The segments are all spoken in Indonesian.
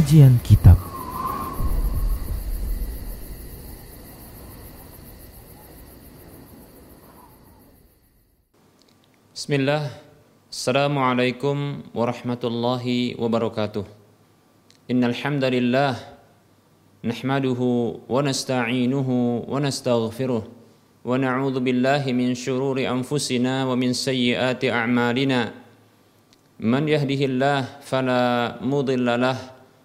Kajian Kitab. Bismillah. Assalamualaikum warahmatullahi wabarakatuh. Innal hamdalillah nahmaduhu wa nasta'inuhu wa nastaghfiruh wa na'udzu billahi min shururi anfusina wa min sayyiati a'malina. Man yahdihillah fala mudilla lah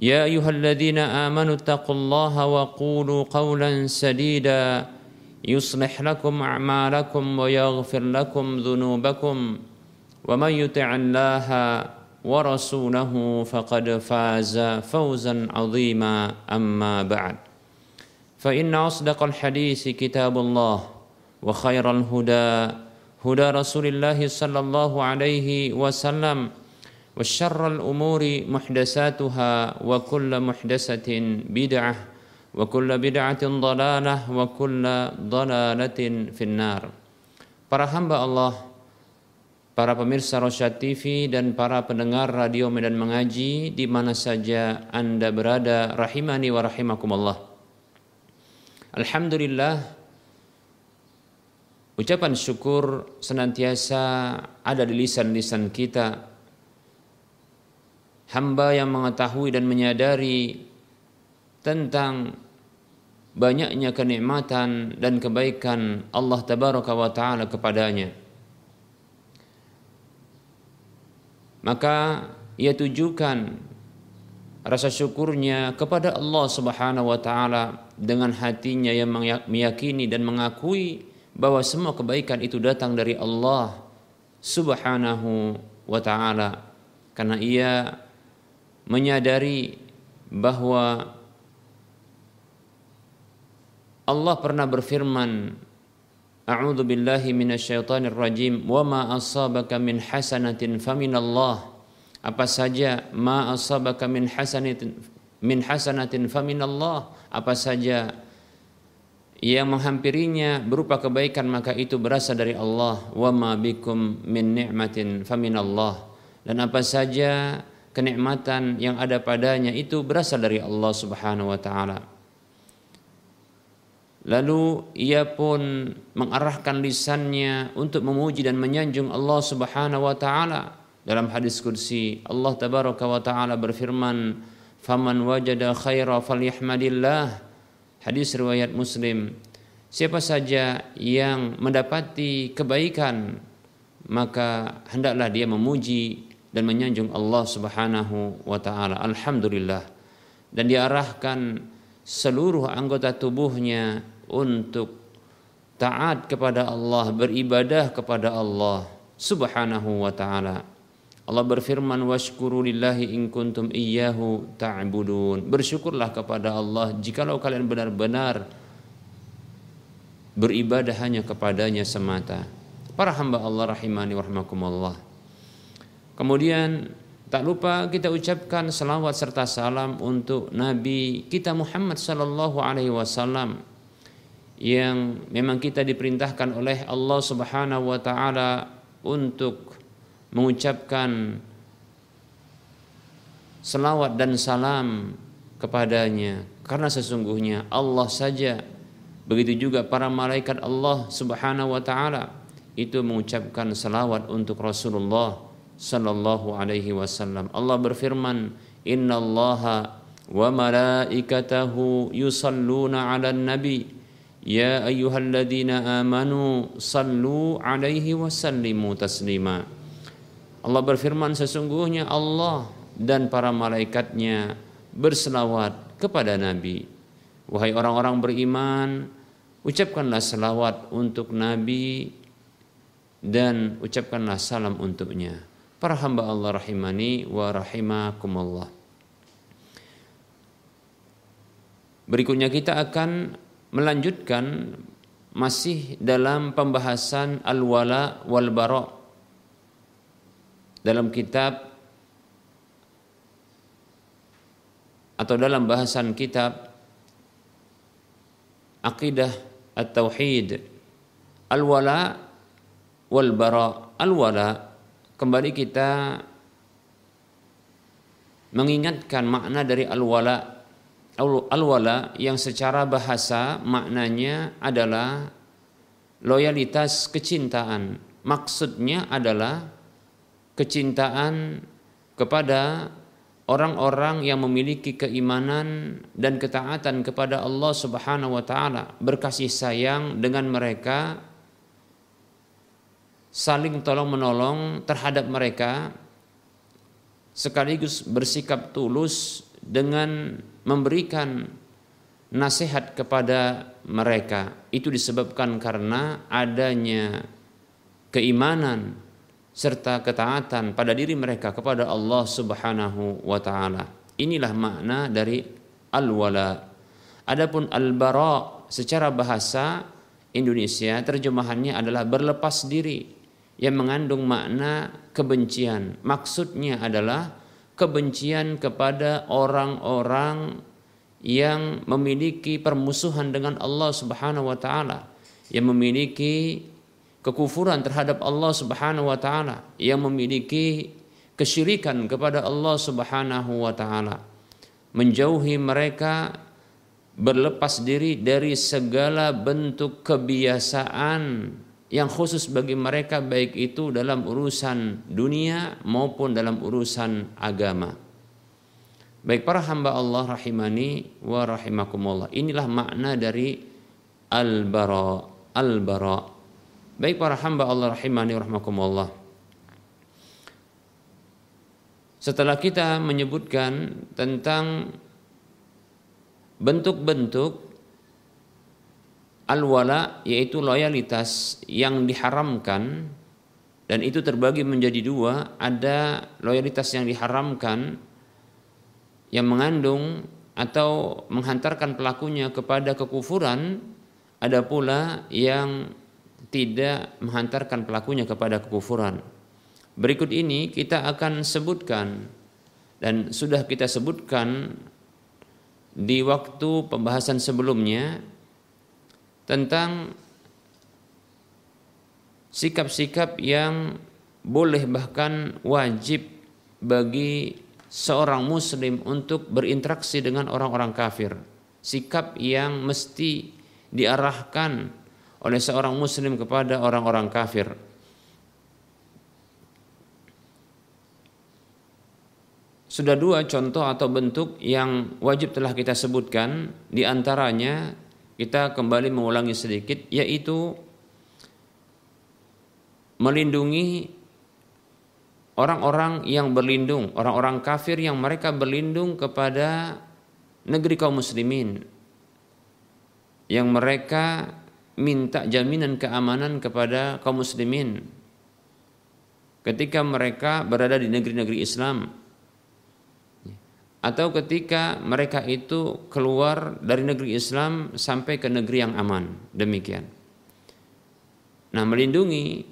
يا أيها الذين آمنوا اتقوا الله وقولوا قولا سديدا يصلح لكم أعمالكم ويغفر لكم ذنوبكم ومن يطع الله ورسوله فقد فاز فوزا عظيما أما بعد فإن أصدق الحديث كتاب الله وخير الهدى هدى رسول الله صلى الله عليه وسلم وشر الأمور محدثاتها وكل محدثة بدعة وكل بدعة ضلالة وكل ضلالة في النار Para hamba Allah para pemirsa Rosyad TV dan para pendengar radio Medan Mengaji di mana saja Anda berada rahimani wa rahimakumullah. Alhamdulillah ucapan syukur senantiasa ada di lisan-lisan kita. Hamba yang mengetahui dan menyadari tentang banyaknya kenikmatan dan kebaikan Allah tabaraka wa taala kepadanya. maka ia tujukan rasa syukurnya kepada Allah Subhanahu wa taala dengan hatinya yang meyakini dan mengakui bahwa semua kebaikan itu datang dari Allah Subhanahu wa taala karena ia menyadari bahwa Allah pernah berfirman A'udzu billahi minasyaitonir rajim. Wa ma asabaka min hasanatin faminallah. Apa saja ma asabaka min hasanatin min hasanatin faminallah. Apa saja yang menghampirinya berupa kebaikan maka itu berasal dari Allah. Wa ma bikum min ni'matin faminallah. Dan apa saja kenikmatan yang ada padanya itu berasal dari Allah Subhanahu wa taala. Lalu ia pun mengarahkan lisannya untuk memuji dan menyanjung Allah Subhanahu wa taala. Dalam hadis kursi Allah tabaraka wa taala berfirman, "Faman wajada khaira falyahmadillah." Hadis riwayat Muslim. Siapa saja yang mendapati kebaikan, maka hendaklah dia memuji dan menyanjung Allah Subhanahu wa taala. Alhamdulillah. Dan diarahkan seluruh anggota tubuhnya untuk taat kepada Allah, beribadah kepada Allah Subhanahu wa taala. Allah berfirman washkuru lillahi in kuntum iyyahu ta'budun. Bersyukurlah kepada Allah jikalau kalian benar-benar beribadah hanya kepadanya semata. Para hamba Allah rahimani warahmakumullah. Kemudian Tak lupa kita ucapkan salawat serta salam untuk Nabi kita Muhammad sallallahu alaihi wasallam yang memang kita diperintahkan oleh Allah Subhanahu wa taala untuk mengucapkan salawat dan salam kepadanya. Karena sesungguhnya Allah saja begitu juga para malaikat Allah Subhanahu wa taala itu mengucapkan salawat untuk Rasulullah sallallahu alaihi wasallam. Allah berfirman, Inna Allah wa malaikatahu yusalluna 'alan nabi." Ya ayyuhalladzina amanu sallu alaihi wa sallimu taslima. Allah berfirman sesungguhnya Allah dan para malaikatnya berselawat kepada Nabi. Wahai orang-orang beriman, ucapkanlah selawat untuk Nabi dan ucapkanlah salam untuknya. Para hamba Allah rahimani wa rahimakumullah. Berikutnya kita akan melanjutkan masih dalam pembahasan al-wala wal bara dalam kitab atau dalam bahasan kitab Aqidah At-Tauhid Al-Wala wal Bara Al-Wala kembali kita mengingatkan makna dari al-wala al-wala yang secara bahasa maknanya adalah loyalitas kecintaan. Maksudnya adalah kecintaan kepada orang-orang yang memiliki keimanan dan ketaatan kepada Allah Subhanahu wa taala, berkasih sayang dengan mereka, saling tolong-menolong terhadap mereka sekaligus bersikap tulus dengan memberikan nasihat kepada mereka itu disebabkan karena adanya keimanan serta ketaatan pada diri mereka kepada Allah Subhanahu wa taala. Inilah makna dari al-wala. Adapun al-bara secara bahasa Indonesia terjemahannya adalah berlepas diri yang mengandung makna kebencian. Maksudnya adalah kebencian kepada orang-orang yang memiliki permusuhan dengan Allah Subhanahu wa taala, yang memiliki kekufuran terhadap Allah Subhanahu wa taala, yang memiliki kesyirikan kepada Allah Subhanahu wa taala. Menjauhi mereka berlepas diri dari segala bentuk kebiasaan yang khusus bagi mereka baik itu dalam urusan dunia maupun dalam urusan agama. Baik para hamba Allah rahimani wa rahimakumullah. Inilah makna dari al-bara, al-bara. Baik para hamba Allah rahimani wa rahimakumullah. Setelah kita menyebutkan tentang bentuk-bentuk al-wala yaitu loyalitas yang diharamkan dan itu terbagi menjadi dua. Ada loyalitas yang diharamkan yang mengandung atau menghantarkan pelakunya kepada kekufuran. Ada pula yang tidak menghantarkan pelakunya kepada kekufuran. Berikut ini kita akan sebutkan dan sudah kita sebutkan di waktu pembahasan sebelumnya tentang sikap-sikap yang boleh bahkan wajib bagi seorang muslim untuk berinteraksi dengan orang-orang kafir. Sikap yang mesti diarahkan oleh seorang muslim kepada orang-orang kafir. Sudah dua contoh atau bentuk yang wajib telah kita sebutkan, di antaranya kita kembali mengulangi sedikit yaitu melindungi orang-orang yang berlindung, orang-orang kafir yang mereka berlindung kepada negeri kaum muslimin yang mereka minta jaminan keamanan kepada kaum muslimin ketika mereka berada di negeri-negeri Islam atau ketika mereka itu keluar dari negeri Islam sampai ke negeri yang aman. Demikian. Nah melindungi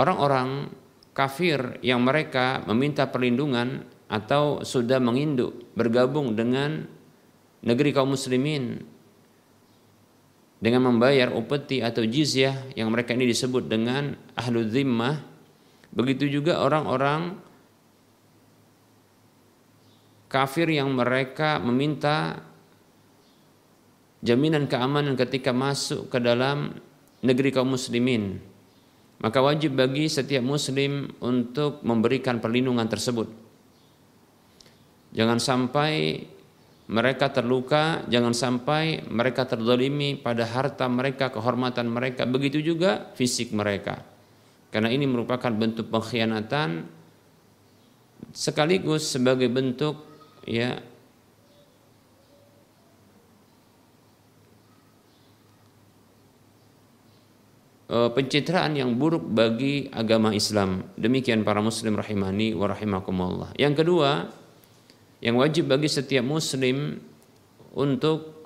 orang-orang kafir yang mereka meminta perlindungan atau sudah menginduk bergabung dengan negeri kaum muslimin dengan membayar upeti atau jizyah yang mereka ini disebut dengan ahlu zimmah. Begitu juga orang-orang kafir yang mereka meminta jaminan keamanan ketika masuk ke dalam negeri kaum muslimin maka wajib bagi setiap muslim untuk memberikan perlindungan tersebut jangan sampai mereka terluka, jangan sampai mereka terdolimi pada harta mereka, kehormatan mereka, begitu juga fisik mereka. Karena ini merupakan bentuk pengkhianatan sekaligus sebagai bentuk ya e, pencitraan yang buruk bagi agama Islam. Demikian para muslim rahimani wa rahimakumullah. Yang kedua, yang wajib bagi setiap muslim untuk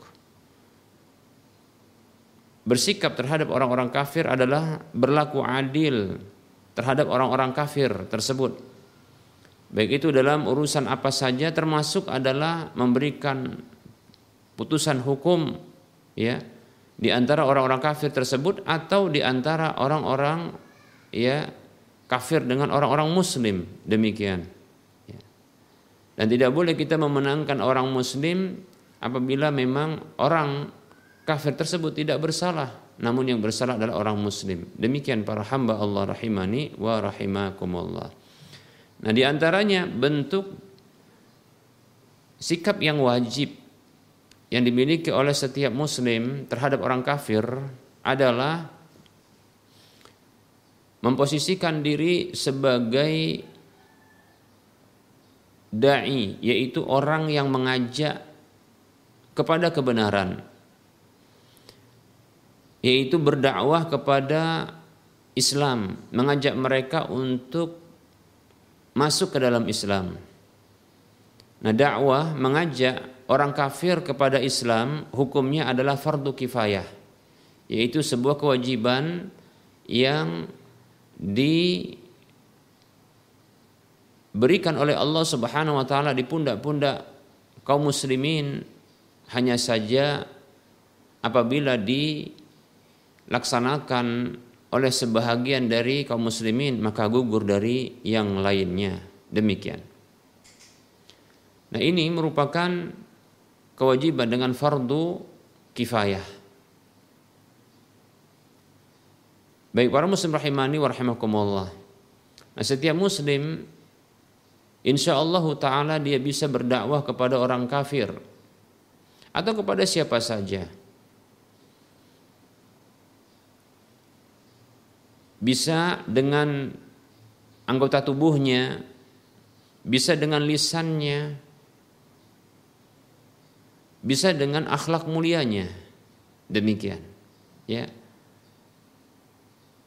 bersikap terhadap orang-orang kafir adalah berlaku adil terhadap orang-orang kafir tersebut. Baik itu dalam urusan apa saja termasuk adalah memberikan putusan hukum ya di antara orang-orang kafir tersebut atau di antara orang-orang ya kafir dengan orang-orang muslim demikian. Dan tidak boleh kita memenangkan orang muslim apabila memang orang kafir tersebut tidak bersalah, namun yang bersalah adalah orang muslim. Demikian para hamba Allah rahimani wa rahimakumullah. Nah, di antaranya bentuk sikap yang wajib yang dimiliki oleh setiap muslim terhadap orang kafir adalah memposisikan diri sebagai dai yaitu orang yang mengajak kepada kebenaran yaitu berdakwah kepada Islam mengajak mereka untuk masuk ke dalam Islam. Nah dakwah mengajak orang kafir kepada Islam hukumnya adalah fardu kifayah yaitu sebuah kewajiban yang di berikan oleh Allah Subhanahu wa taala di pundak-pundak kaum muslimin hanya saja apabila dilaksanakan oleh sebahagian dari kaum muslimin maka gugur dari yang lainnya. Demikian. Nah ini merupakan kewajiban dengan fardu kifayah. Baik para muslim rahimani wa rahimakumullah. Nah setiap muslim insya Allah taala dia bisa berdakwah kepada orang kafir. Atau kepada siapa saja. Bisa dengan anggota tubuhnya, bisa dengan lisannya, bisa dengan akhlak mulianya. Demikian. Ya.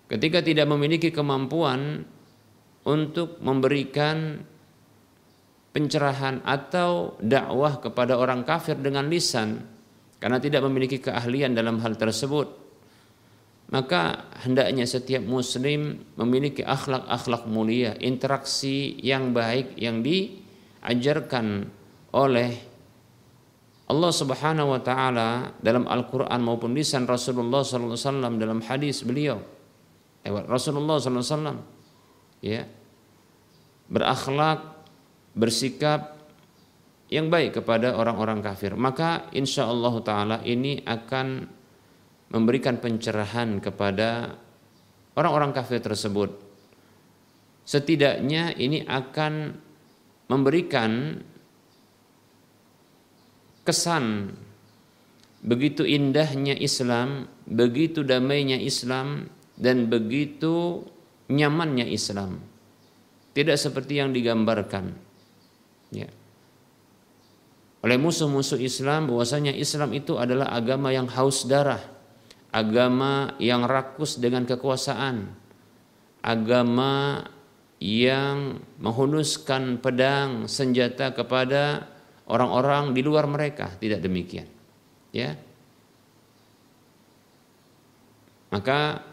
Ketika tidak memiliki kemampuan untuk memberikan pencerahan atau dakwah kepada orang kafir dengan lisan karena tidak memiliki keahlian dalam hal tersebut maka hendaknya setiap muslim memiliki akhlak-akhlak mulia interaksi yang baik yang diajarkan oleh Allah Subhanahu wa taala dalam Al-Qur'an maupun lisan Rasulullah sallallahu alaihi wasallam dalam hadis beliau. Lewat Rasulullah sallallahu alaihi wasallam. Ya. Berakhlak bersikap yang baik kepada orang-orang kafir. Maka insya Allah taala ini akan memberikan pencerahan kepada orang-orang kafir tersebut. Setidaknya ini akan memberikan kesan begitu indahnya Islam begitu damainya Islam dan begitu nyamannya Islam. Tidak seperti yang digambarkan. Ya. Oleh musuh-musuh Islam bahwasanya Islam itu adalah agama yang haus darah, agama yang rakus dengan kekuasaan, agama yang menghunuskan pedang senjata kepada orang-orang di luar mereka, tidak demikian. Ya. Maka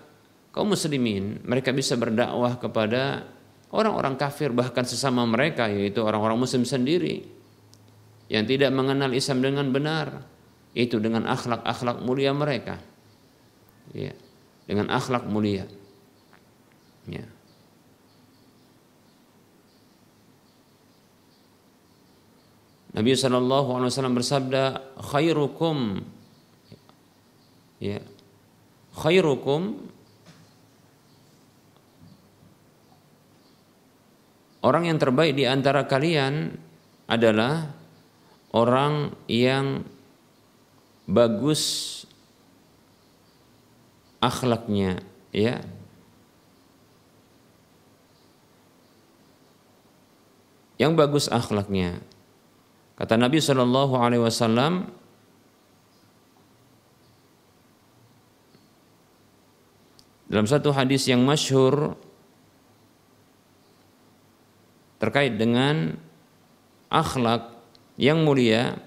kaum muslimin mereka bisa berdakwah kepada orang-orang kafir bahkan sesama mereka yaitu orang-orang muslim sendiri yang tidak mengenal Islam dengan benar itu dengan akhlak-akhlak mulia mereka ya. Dengan akhlak mulia. Ya. Nabi Shallallahu Alaihi Wasallam bersabda khairukum. Ya. Khairukum. Orang yang terbaik di antara kalian adalah orang yang bagus akhlaknya ya. Yang bagus akhlaknya. Kata Nabi Shallallahu Alaihi Wasallam dalam satu hadis yang masyhur terkait dengan akhlak yang mulia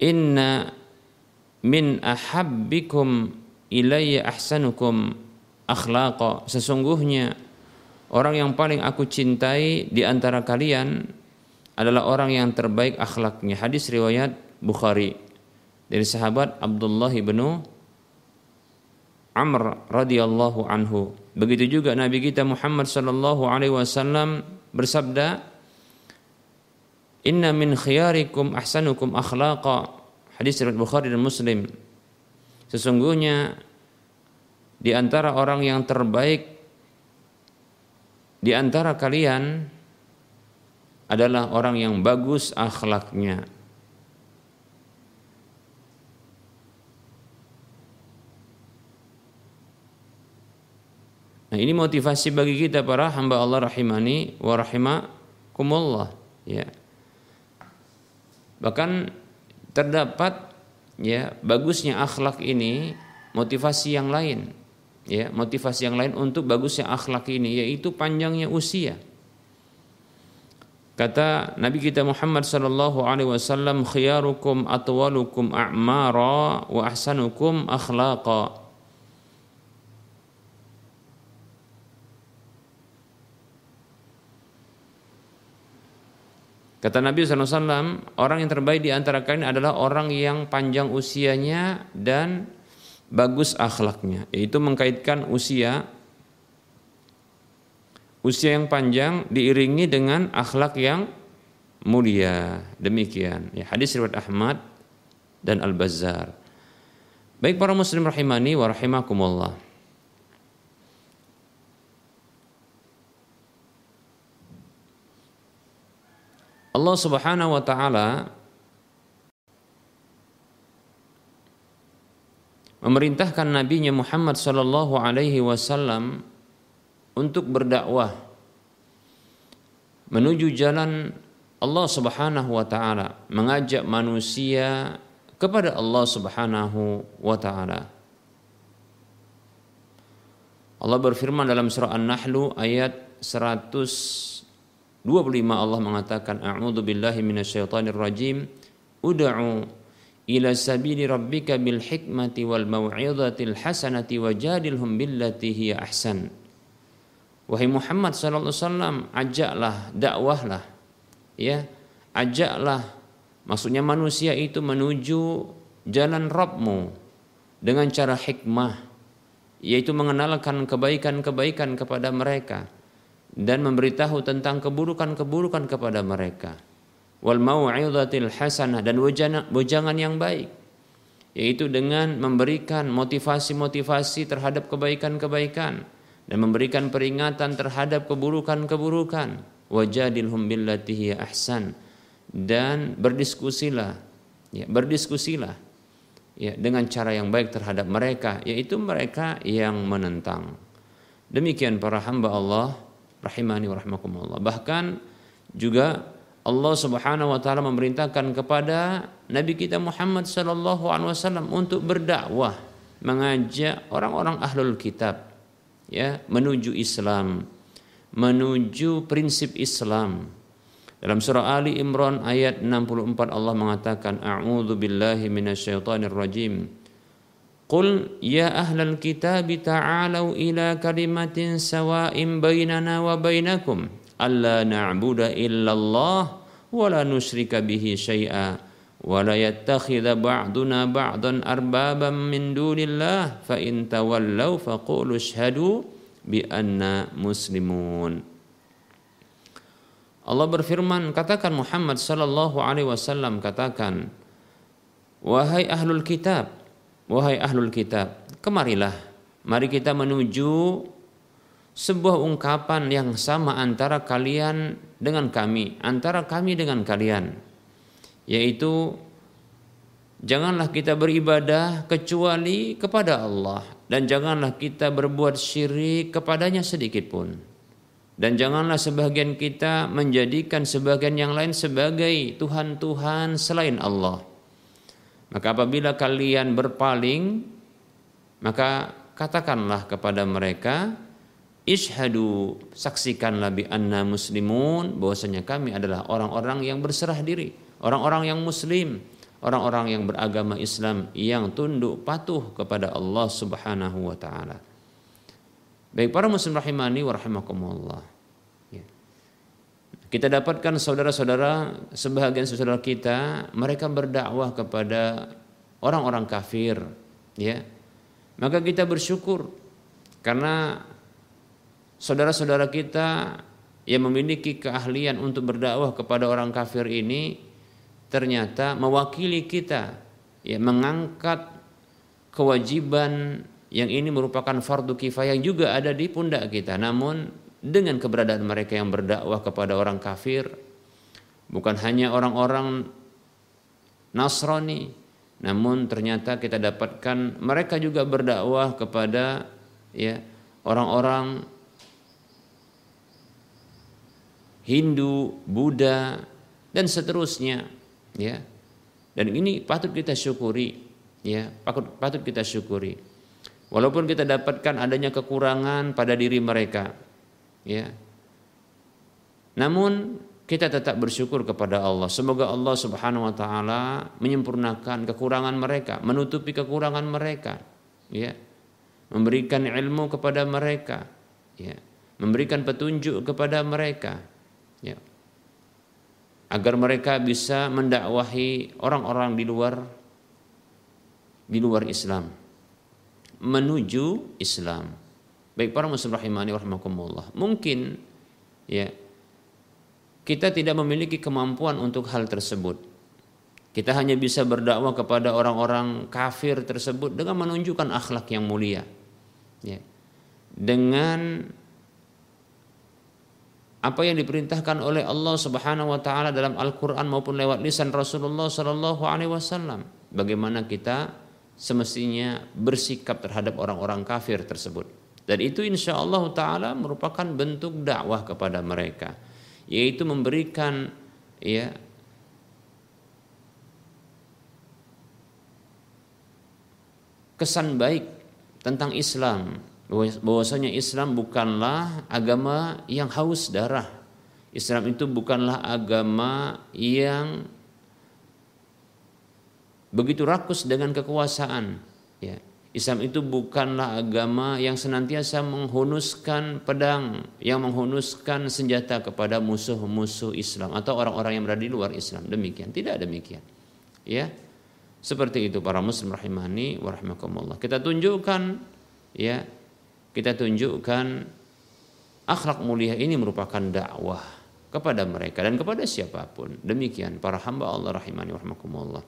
Inna min ahabbikum ilayya ahsanukum akhlaqa sesungguhnya orang yang paling aku cintai di antara kalian adalah orang yang terbaik akhlaknya hadis riwayat Bukhari dari sahabat Abdullah bin Amr radhiyallahu anhu. Begitu juga Nabi kita Muhammad sallallahu alaihi wasallam bersabda, "Inna min khiyarikum ahsanukum akhlaqa." Hadis riwayat Bukhari dan Muslim. Sesungguhnya di antara orang yang terbaik di antara kalian adalah orang yang bagus akhlaknya. Nah, ini motivasi bagi kita para hamba Allah rahimani wa rahimakumullah, ya. Bahkan terdapat ya bagusnya akhlak ini motivasi yang lain ya motivasi yang lain untuk bagusnya akhlak ini yaitu panjangnya usia. Kata Nabi kita Muhammad sallallahu alaihi wasallam khiyarukum atwalukum a'mara wa ahsanukum akhlaqa Kata Nabi SAW, orang yang terbaik di antara kalian adalah orang yang panjang usianya dan bagus akhlaknya. Yaitu mengkaitkan usia, usia yang panjang diiringi dengan akhlak yang mulia. Demikian. Ya, hadis riwayat Ahmad dan Al-Bazzar. Baik para muslim rahimani wa rahimakumullah. Allah Subhanahu wa taala memerintahkan nabinya Muhammad sallallahu alaihi wasallam untuk berdakwah menuju jalan Allah Subhanahu wa taala, mengajak manusia kepada Allah Subhanahu wa taala. Allah berfirman dalam surah An-Nahl ayat 100 25 Allah mengatakan a'udzu billahi minasyaitonir rajim. Ud'u ila sabili rabbika bil hikmati wal mau'izatil hasanati wajadilhum billati hiya ahsan. Wahai Muhammad sallallahu alaihi wasallam ajaklah dakwahlah ya. Ajaklah maksudnya manusia itu menuju jalan Rabbmu dengan cara hikmah yaitu mengenalkan kebaikan-kebaikan kepada mereka dan memberitahu tentang keburukan-keburukan kepada mereka. Wal mau'izatil hasanah dan wejangan yang baik yaitu dengan memberikan motivasi-motivasi terhadap kebaikan-kebaikan dan memberikan peringatan terhadap keburukan-keburukan. Wajadilhum billati ahsan. Dan berdiskusilah ya berdiskusilah ya dengan cara yang baik terhadap mereka yaitu mereka yang menentang. Demikian para hamba Allah rahimani wa rahmakumullah. Bahkan juga Allah Subhanahu wa taala memerintahkan kepada Nabi kita Muhammad sallallahu alaihi wasallam untuk berdakwah, mengajak orang-orang ahlul kitab ya menuju Islam, menuju prinsip Islam. Dalam surah Ali Imran ayat 64 Allah mengatakan a'udzu billahi minasyaitonir rajim. Qul ya ahlal kitab ta'alau ila kalimatin sawa'in bainana wa bainakum alla na'budu illallah wa la nusyrika bihi syai'a wa la yattakhidha ba'duna ba'dan arbaban min dunillah. Fa in tawallaw faqulu muslimun. Allah berfirman katakan Muhammad sallallahu alaihi wasallam katakan wahai ahlul kitab Wahai ahlul kitab, kemarilah, mari kita menuju sebuah ungkapan yang sama antara kalian dengan kami, antara kami dengan kalian, yaitu janganlah kita beribadah kecuali kepada Allah dan janganlah kita berbuat syirik kepadanya sedikit pun. Dan janganlah sebagian kita menjadikan sebagian yang lain sebagai Tuhan-Tuhan selain Allah. Maka apabila kalian berpaling, maka katakanlah kepada mereka, Ishadu saksikanlah bi anna muslimun bahwasanya kami adalah orang-orang yang berserah diri, orang-orang yang muslim, orang-orang yang beragama Islam yang tunduk patuh kepada Allah Subhanahu wa taala. Baik para muslim rahimani wa rahimakumullah. Kita dapatkan saudara-saudara sebahagian saudara kita mereka berdakwah kepada orang-orang kafir ya. Maka kita bersyukur karena saudara-saudara kita yang memiliki keahlian untuk berdakwah kepada orang kafir ini ternyata mewakili kita ya mengangkat kewajiban yang ini merupakan fardu kifayah yang juga ada di pundak kita namun dengan keberadaan mereka yang berdakwah kepada orang kafir bukan hanya orang-orang Nasrani namun ternyata kita dapatkan mereka juga berdakwah kepada ya orang-orang Hindu, Buddha dan seterusnya ya. Dan ini patut kita syukuri ya, patut patut kita syukuri. Walaupun kita dapatkan adanya kekurangan pada diri mereka ya. Namun kita tetap bersyukur kepada Allah. Semoga Allah Subhanahu wa taala menyempurnakan kekurangan mereka, menutupi kekurangan mereka, ya. Memberikan ilmu kepada mereka, ya. Memberikan petunjuk kepada mereka, ya. agar mereka bisa mendakwahi orang-orang di luar di luar Islam menuju Islam baik para muslim rahimani warahmatullah mungkin ya kita tidak memiliki kemampuan untuk hal tersebut kita hanya bisa berdakwah kepada orang-orang kafir tersebut dengan menunjukkan akhlak yang mulia ya dengan apa yang diperintahkan oleh Allah Subhanahu wa taala dalam Al-Qur'an maupun lewat lisan Rasulullah sallallahu alaihi wasallam. Bagaimana kita semestinya bersikap terhadap orang-orang kafir tersebut. Dan itu insya Allah taala merupakan bentuk dakwah kepada mereka, yaitu memberikan ya kesan baik tentang Islam bahwasanya Islam bukanlah agama yang haus darah. Islam itu bukanlah agama yang begitu rakus dengan kekuasaan. Ya. Islam itu bukanlah agama yang senantiasa menghunuskan pedang, yang menghunuskan senjata kepada musuh-musuh Islam atau orang-orang yang berada di luar Islam. Demikian, tidak demikian. Ya. Seperti itu para muslim rahimani wa Kita tunjukkan ya kita tunjukkan akhlak mulia ini merupakan dakwah kepada mereka dan kepada siapa pun. Demikian para hamba Allah rahimani warahmatullah.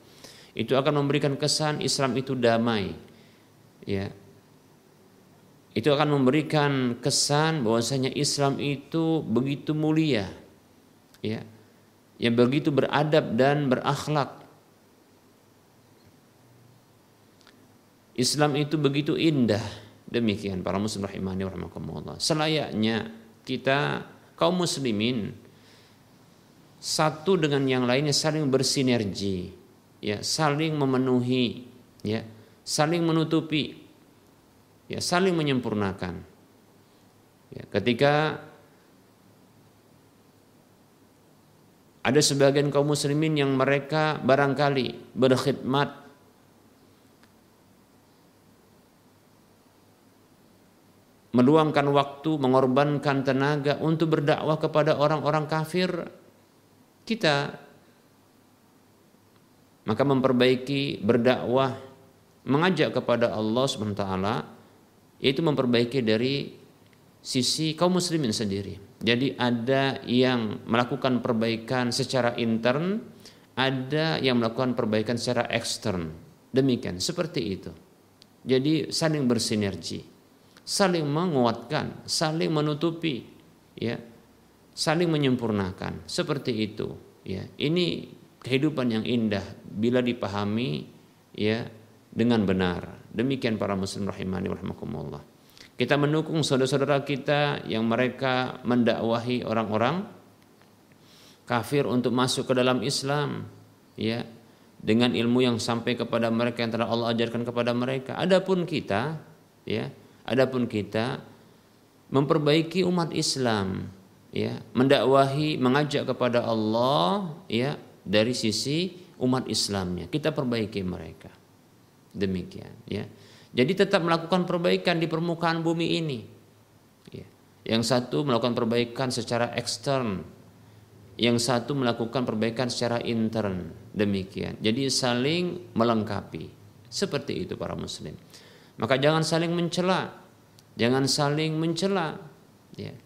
Itu akan memberikan kesan Islam itu damai. Ya. Itu akan memberikan kesan bahwasanya Islam itu begitu mulia. Ya. Yang begitu beradab dan berakhlak. Islam itu begitu indah Demikian para muslim rahimani warahmatullah. Selayaknya kita kaum muslimin satu dengan yang lainnya saling bersinergi, ya, saling memenuhi, ya, saling menutupi, ya, saling menyempurnakan. Ya, ketika ada sebagian kaum muslimin yang mereka barangkali berkhidmat meluangkan waktu, mengorbankan tenaga untuk berdakwah kepada orang-orang kafir, kita maka memperbaiki berdakwah mengajak kepada Allah SWT yaitu memperbaiki dari sisi kaum muslimin sendiri. Jadi ada yang melakukan perbaikan secara intern, ada yang melakukan perbaikan secara ekstern. Demikian, seperti itu. Jadi saling bersinergi saling menguatkan, saling menutupi, ya, saling menyempurnakan. Seperti itu, ya. Ini kehidupan yang indah bila dipahami ya dengan benar. Demikian para muslim rahimani rahimakumullah. Kita mendukung saudara-saudara kita yang mereka mendakwahi orang-orang kafir untuk masuk ke dalam Islam, ya, dengan ilmu yang sampai kepada mereka yang telah Allah ajarkan kepada mereka. Adapun kita, ya, adapun kita memperbaiki umat Islam, ya, mendakwahi, mengajak kepada Allah, ya, dari sisi umat Islamnya. Kita perbaiki mereka. Demikian ya. Jadi tetap melakukan perbaikan di permukaan bumi ini. Ya. Yang satu melakukan perbaikan secara ekstern, yang satu melakukan perbaikan secara intern. Demikian. Jadi saling melengkapi. Seperti itu para muslim. Maka jangan saling mencela, jangan saling mencela. Ya.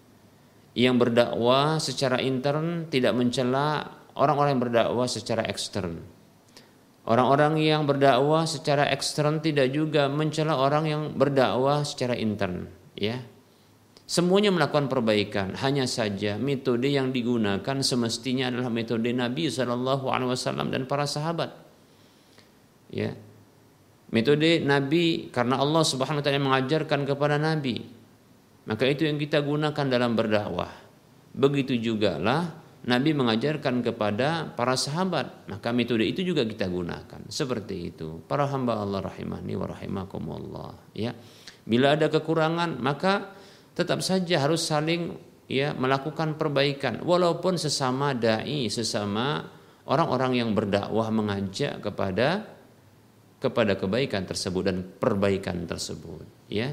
Yang berdakwah secara intern tidak mencela orang-orang yang berdakwah secara ekstern. Orang-orang yang berdakwah secara ekstern tidak juga mencela orang yang berdakwah secara intern, ya. Semuanya melakukan perbaikan, hanya saja metode yang digunakan semestinya adalah metode Nabi Shallallahu Alaihi Wasallam dan para sahabat. Ya, metode Nabi karena Allah Subhanahu Wa Taala mengajarkan kepada Nabi, maka itu yang kita gunakan dalam berdakwah. Begitu juga lah Nabi mengajarkan kepada para sahabat, maka metode itu juga kita gunakan. Seperti itu. Para hamba Allah rahimahni wa rahimakumullah, ya. Bila ada kekurangan, maka tetap saja harus saling ya melakukan perbaikan walaupun sesama dai, sesama orang-orang yang berdakwah mengajak kepada kepada kebaikan tersebut dan perbaikan tersebut, ya.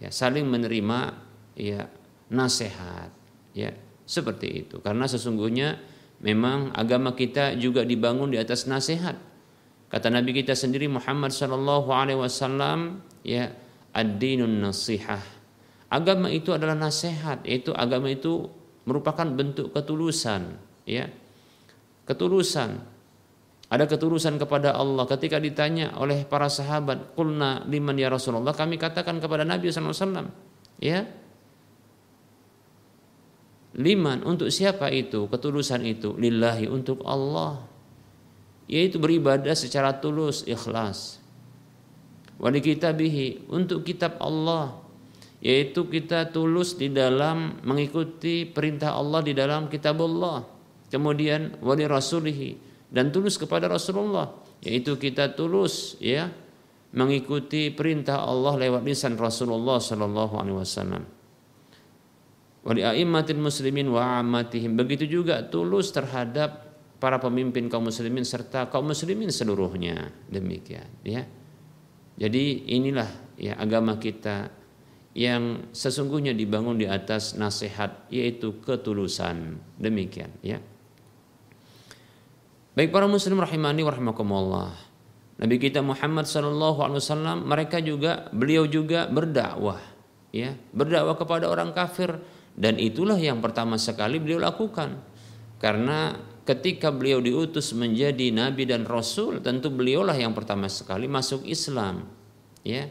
Ya, saling menerima ya nasihat, ya seperti itu. Karena sesungguhnya memang agama kita juga dibangun di atas nasihat. Kata Nabi kita sendiri Muhammad sallallahu alaihi wasallam ya ad-dinun nasihah. Agama itu adalah nasihat, yaitu agama itu merupakan bentuk ketulusan, ya. Ketulusan. Ada ketulusan kepada Allah ketika ditanya oleh para sahabat, "Qulna liman ya Rasulullah?" Kami katakan kepada Nabi sallallahu alaihi wasallam, ya, Liman untuk siapa itu? Ketulusan itu lillahi untuk Allah. Yaitu beribadah secara tulus, ikhlas. Wali kitabihi untuk kitab Allah. Yaitu kita tulus di dalam mengikuti perintah Allah di dalam kitab Allah. Kemudian wali rasulihi dan tulus kepada Rasulullah. Yaitu kita tulus ya mengikuti perintah Allah lewat lisan Rasulullah sallallahu alaihi wasallam wali muslimin wa ammatihim begitu juga tulus terhadap para pemimpin kaum muslimin serta kaum muslimin seluruhnya. Demikian ya. Jadi inilah ya agama kita yang sesungguhnya dibangun di atas nasihat yaitu ketulusan. Demikian ya. Baik para muslim rahimani warahmatullah Nabi kita Muhammad sallallahu alaihi wasallam mereka juga beliau juga berdakwah ya. Berdakwah kepada orang kafir dan itulah yang pertama sekali beliau lakukan. Karena ketika beliau diutus menjadi nabi dan rasul, tentu beliaulah yang pertama sekali masuk Islam. Ya.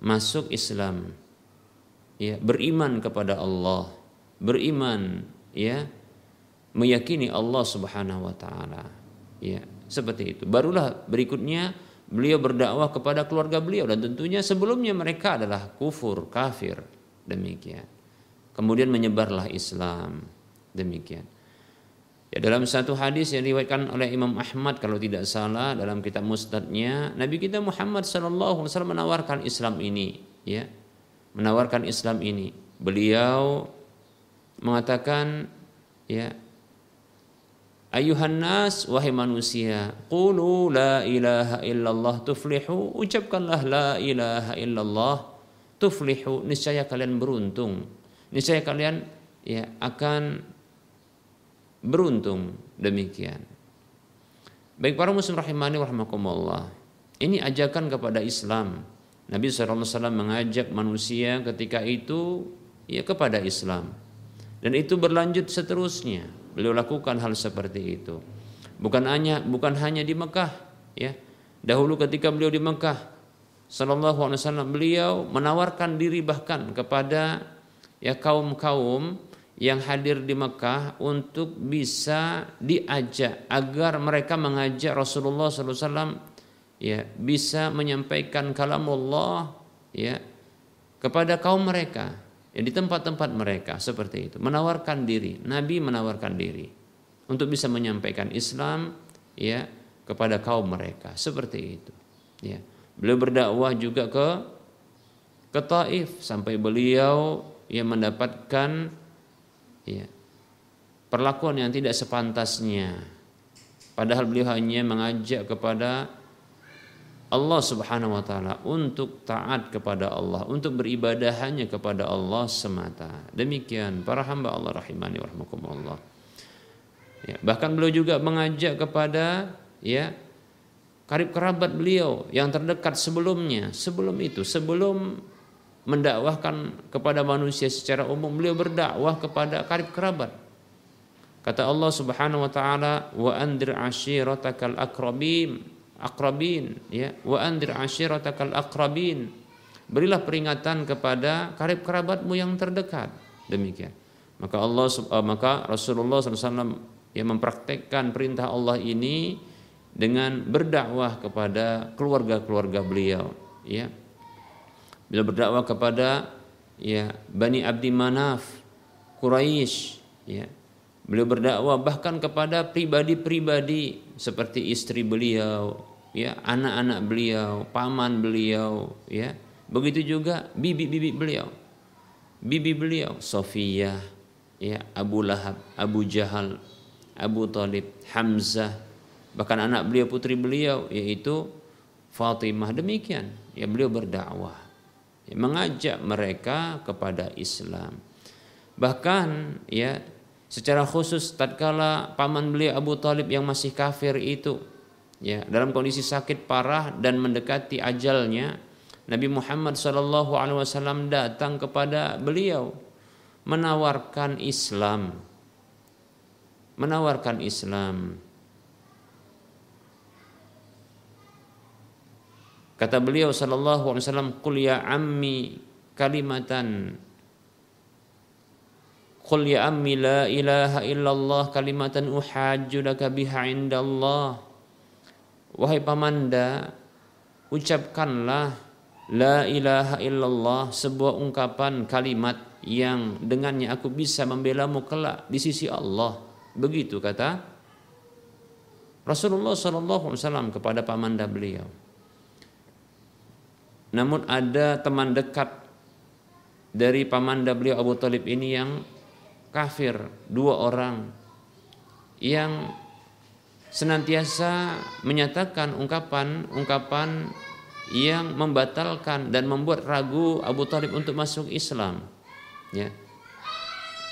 Masuk Islam. Ya, beriman kepada Allah, beriman ya, meyakini Allah Subhanahu wa taala. Ya, seperti itu. Barulah berikutnya beliau berdakwah kepada keluarga beliau dan tentunya sebelumnya mereka adalah kufur, kafir. Demikian. Kemudian menyebarlah Islam. Demikian. Ya, dalam satu hadis yang diriwayatkan oleh Imam Ahmad kalau tidak salah dalam kitab Mustadnya, Nabi kita Muhammad sallallahu alaihi wasallam menawarkan Islam ini, ya. Menawarkan Islam ini. Beliau mengatakan ya Ayuhan nas wahai manusia, qulu la ilaha illallah tuflihu, ucapkanlah la ilaha illallah tuflihu, niscaya kalian beruntung niscaya kalian ya akan beruntung demikian. Baik para muslim rahimani warahmatullah. Ini ajakan kepada Islam. Nabi SAW mengajak manusia ketika itu ya kepada Islam. Dan itu berlanjut seterusnya. Beliau lakukan hal seperti itu. Bukan hanya bukan hanya di Mekah ya. Dahulu ketika beliau di Mekah Sallallahu Alaihi Wasallam beliau menawarkan diri bahkan kepada ya kaum kaum yang hadir di Mekah untuk bisa diajak agar mereka mengajak Rasulullah SAW ya bisa menyampaikan kalam Allah ya kepada kaum mereka ya di tempat-tempat mereka seperti itu. Menawarkan diri Nabi menawarkan diri untuk bisa menyampaikan Islam ya kepada kaum mereka seperti itu ya. Beliau berdakwah juga ke ke Taif sampai beliau yang mendapatkan ya, perlakuan yang tidak sepantasnya. Padahal beliau hanya mengajak kepada Allah Subhanahu wa taala untuk taat kepada Allah, untuk beribadah hanya kepada Allah semata. Demikian para hamba Allah rahimani warahmatullah. Ya, bahkan beliau juga mengajak kepada ya karib kerabat beliau yang terdekat sebelumnya, sebelum itu, sebelum mendakwahkan kepada manusia secara umum. Beliau berdakwah kepada karib kerabat. Kata Allah Subhanahu wa taala wa andir ashiratakal akrabin akrabin ya. Wa andir ashiratakal akrabin. Berilah peringatan kepada karib kerabatmu yang terdekat. Demikian. Maka Allah uh, maka Rasulullah SAW yang mempraktekkan perintah Allah ini dengan berdakwah kepada keluarga-keluarga beliau ya Beliau berdakwah kepada ya Bani Abdi Manaf, Quraisy, ya. Beliau berdakwah bahkan kepada pribadi-pribadi seperti istri beliau, ya, anak-anak beliau, paman beliau, ya. Begitu juga bibi-bibi beliau. Bibi beliau Sofia, ya, Abu Lahab, Abu Jahal, Abu Talib, Hamzah, bahkan anak beliau putri beliau yaitu Fatimah demikian ya beliau berdakwah mengajak mereka kepada Islam. Bahkan ya secara khusus tatkala paman beliau Abu Talib yang masih kafir itu ya dalam kondisi sakit parah dan mendekati ajalnya Nabi Muhammad Wasallam datang kepada beliau menawarkan Islam menawarkan Islam Kata beliau sallallahu alaihi wasallam, "Qul ya ammi kalimatan Qul ya ammi la ilaha illallah kalimatan uhajju laka biha indallah." Wahai pamanda, ucapkanlah la ilaha illallah sebuah ungkapan kalimat yang dengannya aku bisa membelamu kelak di sisi Allah. Begitu kata Rasulullah wasallam kepada pamanda beliau. Namun ada teman dekat dari pamanda beliau Abu Talib ini yang kafir, dua orang yang senantiasa menyatakan ungkapan-ungkapan yang membatalkan dan membuat ragu Abu Talib untuk masuk Islam. Ya.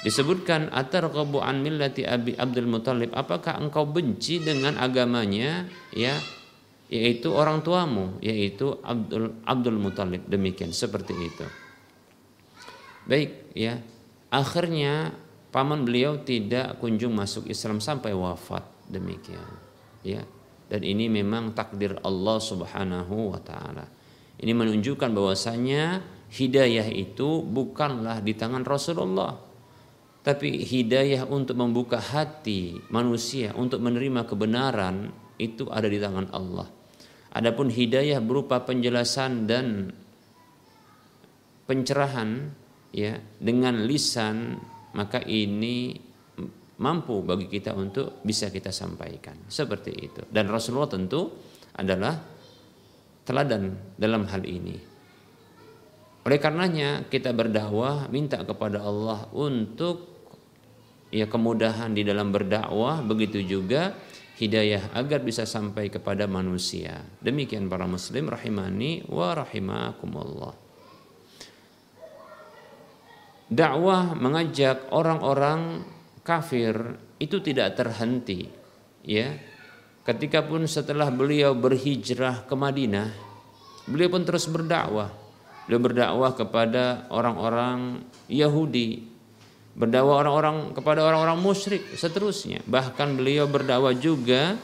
Disebutkan atarqabu an millati Abi Abdul Muthalib, apakah engkau benci dengan agamanya? Ya, yaitu orang tuamu yaitu Abdul Abdul Muthalib demikian seperti itu. Baik ya. Akhirnya paman beliau tidak kunjung masuk Islam sampai wafat demikian. Ya. Dan ini memang takdir Allah Subhanahu wa taala. Ini menunjukkan bahwasanya hidayah itu bukanlah di tangan Rasulullah tapi hidayah untuk membuka hati manusia untuk menerima kebenaran itu ada di tangan Allah. Adapun hidayah berupa penjelasan dan pencerahan ya dengan lisan maka ini mampu bagi kita untuk bisa kita sampaikan. Seperti itu. Dan Rasulullah tentu adalah teladan dalam hal ini. Oleh karenanya kita berdakwah minta kepada Allah untuk ya kemudahan di dalam berdakwah. Begitu juga hidayah agar bisa sampai kepada manusia. Demikian para muslim rahimani wa rahimakumullah. Dakwah mengajak orang-orang kafir itu tidak terhenti ya. Ketika pun setelah beliau berhijrah ke Madinah, beliau pun terus berdakwah. Beliau berdakwah kepada orang-orang Yahudi berdakwah orang-orang kepada orang-orang musyrik seterusnya. Bahkan beliau berdakwah juga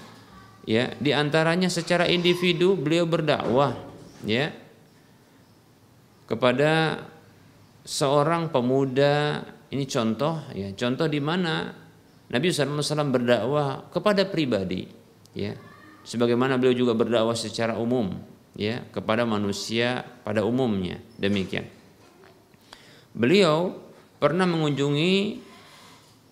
ya di antaranya secara individu beliau berdakwah ya kepada seorang pemuda. Ini contoh ya contoh di mana Nabi SAW berdakwah kepada pribadi ya sebagaimana beliau juga berdakwah secara umum ya kepada manusia pada umumnya. Demikian. Beliau pernah mengunjungi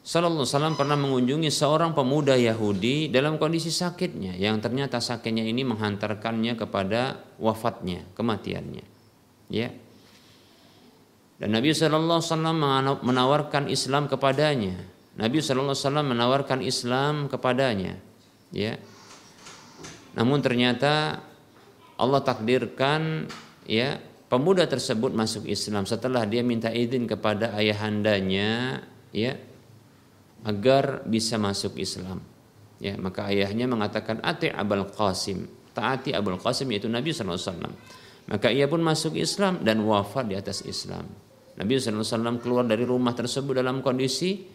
Sallallahu Alaihi pernah mengunjungi seorang pemuda Yahudi dalam kondisi sakitnya yang ternyata sakitnya ini menghantarkannya kepada wafatnya, kematiannya. Ya. Dan Nabi Sallallahu Alaihi Wasallam menawarkan Islam kepadanya. Nabi Sallallahu Alaihi Wasallam menawarkan Islam kepadanya. Ya. Namun ternyata Allah takdirkan ya pemuda tersebut masuk Islam setelah dia minta izin kepada ayahandanya ya agar bisa masuk Islam. Ya, maka ayahnya mengatakan ati Abul Qasim, taati Abul Qasim yaitu Nabi SAW. Maka ia pun masuk Islam dan wafat di atas Islam. Nabi SAW keluar dari rumah tersebut dalam kondisi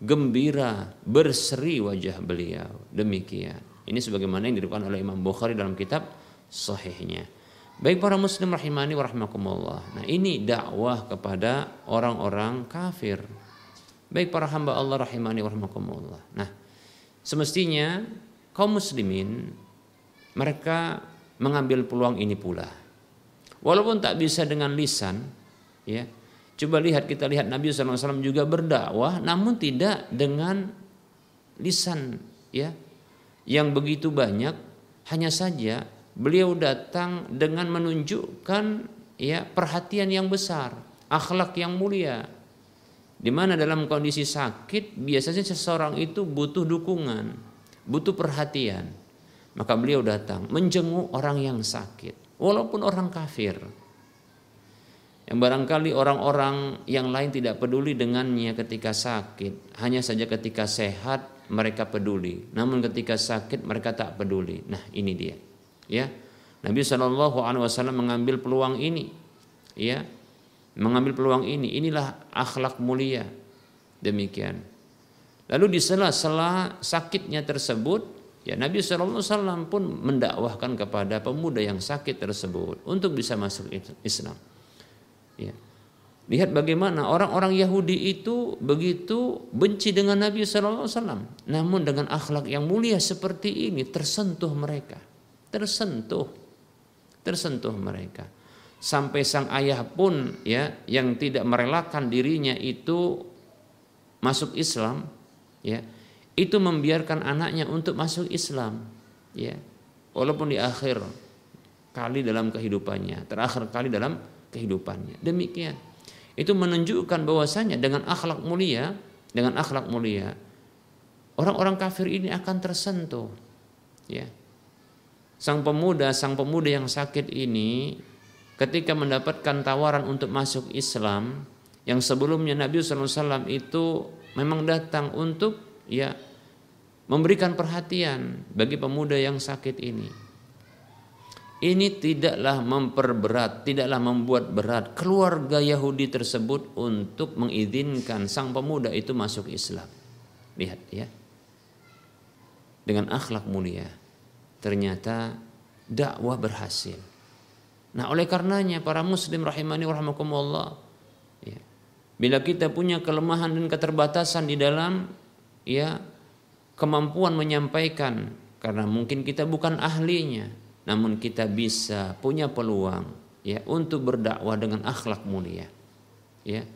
gembira, berseri wajah beliau. Demikian. Ini sebagaimana yang diriwayatkan oleh Imam Bukhari dalam kitab sahihnya. Baik para muslim rahimani wa Nah, ini dakwah kepada orang-orang kafir Baik para hamba Allah rahimani warahmatullah. Nah, semestinya kaum muslimin mereka mengambil peluang ini pula. Walaupun tak bisa dengan lisan, ya. Coba lihat kita lihat Nabi SAW juga berdakwah, namun tidak dengan lisan, ya, yang begitu banyak. Hanya saja beliau datang dengan menunjukkan ya perhatian yang besar, akhlak yang mulia, di mana dalam kondisi sakit biasanya seseorang itu butuh dukungan, butuh perhatian. Maka beliau datang menjenguk orang yang sakit, walaupun orang kafir. Yang barangkali orang-orang yang lain tidak peduli dengannya ketika sakit, hanya saja ketika sehat mereka peduli. Namun ketika sakit mereka tak peduli. Nah, ini dia. Ya. Nabi Shallallahu alaihi wasallam mengambil peluang ini. Ya, mengambil peluang ini. Inilah akhlak mulia. Demikian. Lalu di sela-sela sakitnya tersebut, ya Nabi SAW pun mendakwahkan kepada pemuda yang sakit tersebut untuk bisa masuk Islam. Ya. Lihat bagaimana orang-orang Yahudi itu begitu benci dengan Nabi SAW. Namun dengan akhlak yang mulia seperti ini tersentuh mereka. Tersentuh. Tersentuh mereka. Sampai sang ayah pun ya yang tidak merelakan dirinya itu masuk Islam ya itu membiarkan anaknya untuk masuk Islam ya. Walaupun di akhir kali dalam kehidupannya terakhir kali dalam kehidupannya. Demikian. Itu menunjukkan bahwasanya dengan akhlak mulia dengan akhlak mulia orang-orang kafir ini akan tersentuh ya sang pemuda sang pemuda yang sakit ini ketika mendapatkan tawaran untuk masuk Islam yang sebelumnya Nabi SAW itu memang datang untuk ya memberikan perhatian bagi pemuda yang sakit ini. Ini tidaklah memperberat, tidaklah membuat berat keluarga Yahudi tersebut untuk mengizinkan sang pemuda itu masuk Islam. Lihat ya. Dengan akhlak mulia. Ternyata dakwah berhasil Nah, oleh karenanya para muslim rahimani warahmatullah ya, bila kita punya kelemahan dan keterbatasan di dalam ya kemampuan menyampaikan karena mungkin kita bukan ahlinya, namun kita bisa punya peluang ya untuk berdakwah dengan akhlak mulia. Ya.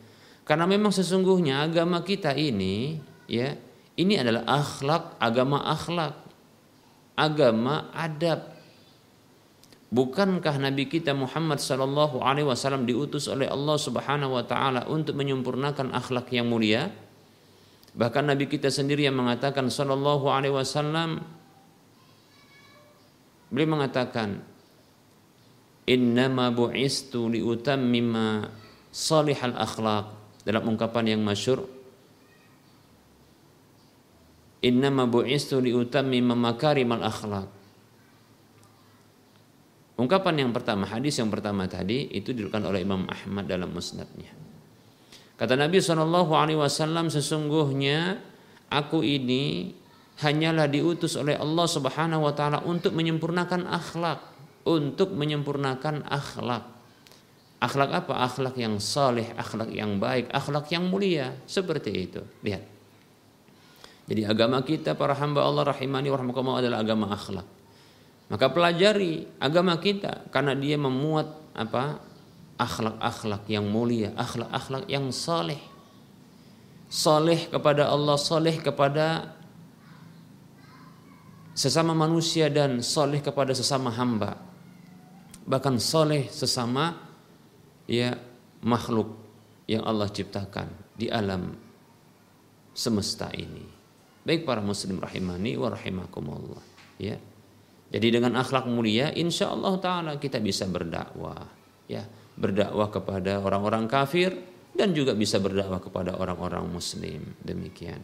Karena memang sesungguhnya agama kita ini ya, ini adalah akhlak, agama akhlak. Agama adab Bukankah Nabi kita Muhammad sallallahu alaihi wasallam diutus oleh Allah Subhanahu wa taala untuk menyempurnakan akhlak yang mulia? Bahkan Nabi kita sendiri yang mengatakan sallallahu alaihi wasallam beliau mengatakan innama bu'istu liutammima salihal akhlak dalam ungkapan yang masyur innama bu'istu liutammima makarimal akhlak Ungkapan yang pertama, hadis yang pertama tadi itu dilakukan oleh Imam Ahmad dalam musnadnya. Kata Nabi SAW, sesungguhnya aku ini hanyalah diutus oleh Allah Subhanahu wa taala untuk menyempurnakan akhlak, untuk menyempurnakan akhlak. Akhlak apa? Akhlak yang saleh, akhlak yang baik, akhlak yang mulia. Seperti itu. Lihat. Jadi agama kita para hamba Allah rahimani wa adalah agama akhlak. Maka pelajari agama kita karena dia memuat apa? akhlak-akhlak yang mulia, akhlak-akhlak yang saleh. Saleh kepada Allah, saleh kepada sesama manusia dan soleh kepada sesama hamba bahkan soleh sesama ya makhluk yang Allah ciptakan di alam semesta ini baik para muslim rahimani wa rahimakumullah. Ya. Jadi dengan akhlak mulia insya Allah taala kita bisa berdakwah ya. Berdakwah kepada orang-orang kafir dan juga bisa berdakwah kepada orang-orang muslim. Demikian.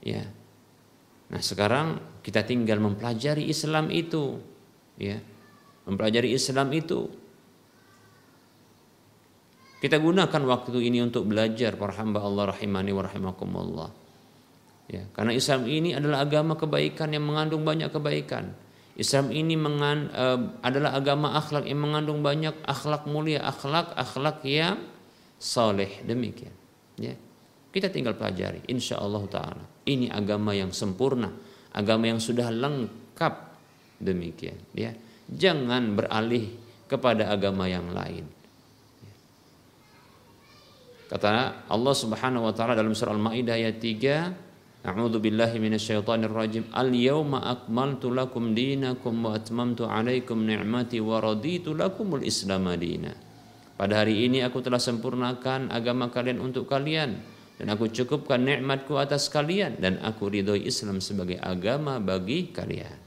Ya. Nah sekarang kita tinggal mempelajari Islam itu, ya, mempelajari Islam itu. Kita gunakan waktu ini untuk belajar para hamba Allah rahimani wa rahimakumullah. Ya, karena Islam ini adalah agama kebaikan yang mengandung banyak kebaikan. Islam ini mengan, uh, adalah agama akhlak yang mengandung banyak akhlak mulia, akhlak akhlak yang saleh demikian. Ya. Kita tinggal pelajari, insya Allah taala. Ini agama yang sempurna, agama yang sudah lengkap demikian. Ya, jangan beralih kepada agama yang lain. Kata Allah Subhanahu wa taala dalam surah Al-Maidah ayat 3, Billahi minasyaitonir rajim. Al-yauma akmaltu lakum dinakum wa atmamtu 'alaikum ni'mati wa raditu lakumul Islam madina. Pada hari ini aku telah sempurnakan agama kalian untuk kalian dan aku cukupkan nikmatku atas kalian dan aku ridhoi Islam sebagai agama bagi kalian.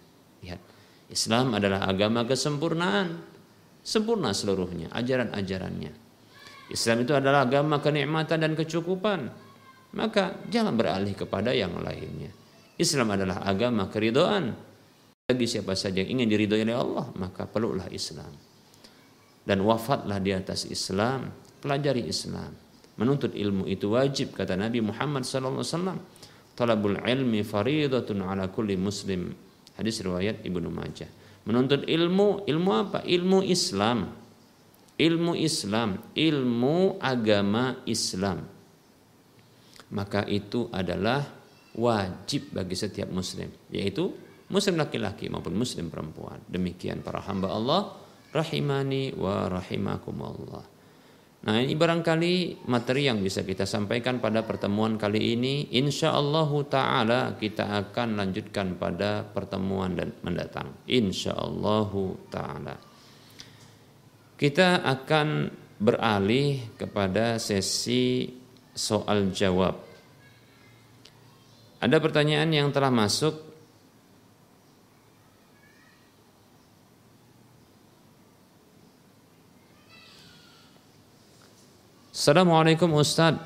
Lihat, Islam adalah agama kesempurnaan, sempurna seluruhnya, ajaran-ajarannya. Islam itu adalah agama kenikmatan dan kecukupan. Maka jangan beralih kepada yang lainnya. Islam adalah agama keridoan. Bagi siapa saja yang ingin diridhoi oleh Allah, maka peluklah Islam. Dan wafatlah di atas Islam, pelajari Islam Menuntut ilmu itu wajib kata Nabi Muhammad SAW. Talabul ilmi faridatun ala kulli muslim. Hadis riwayat Ibnu Majah. Menuntut ilmu, ilmu apa? Ilmu Islam. Ilmu Islam, ilmu agama Islam. Maka itu adalah wajib bagi setiap muslim, yaitu muslim laki-laki maupun muslim perempuan. Demikian para hamba Allah rahimani wa rahimakumullah. Nah ini barangkali materi yang bisa kita sampaikan pada pertemuan kali ini. Insya Allah Ta'ala kita akan lanjutkan pada pertemuan dan mendatang. Insya Allah Ta'ala. Kita akan beralih kepada sesi soal jawab. Ada pertanyaan yang telah masuk? Assalamualaikum Ustaz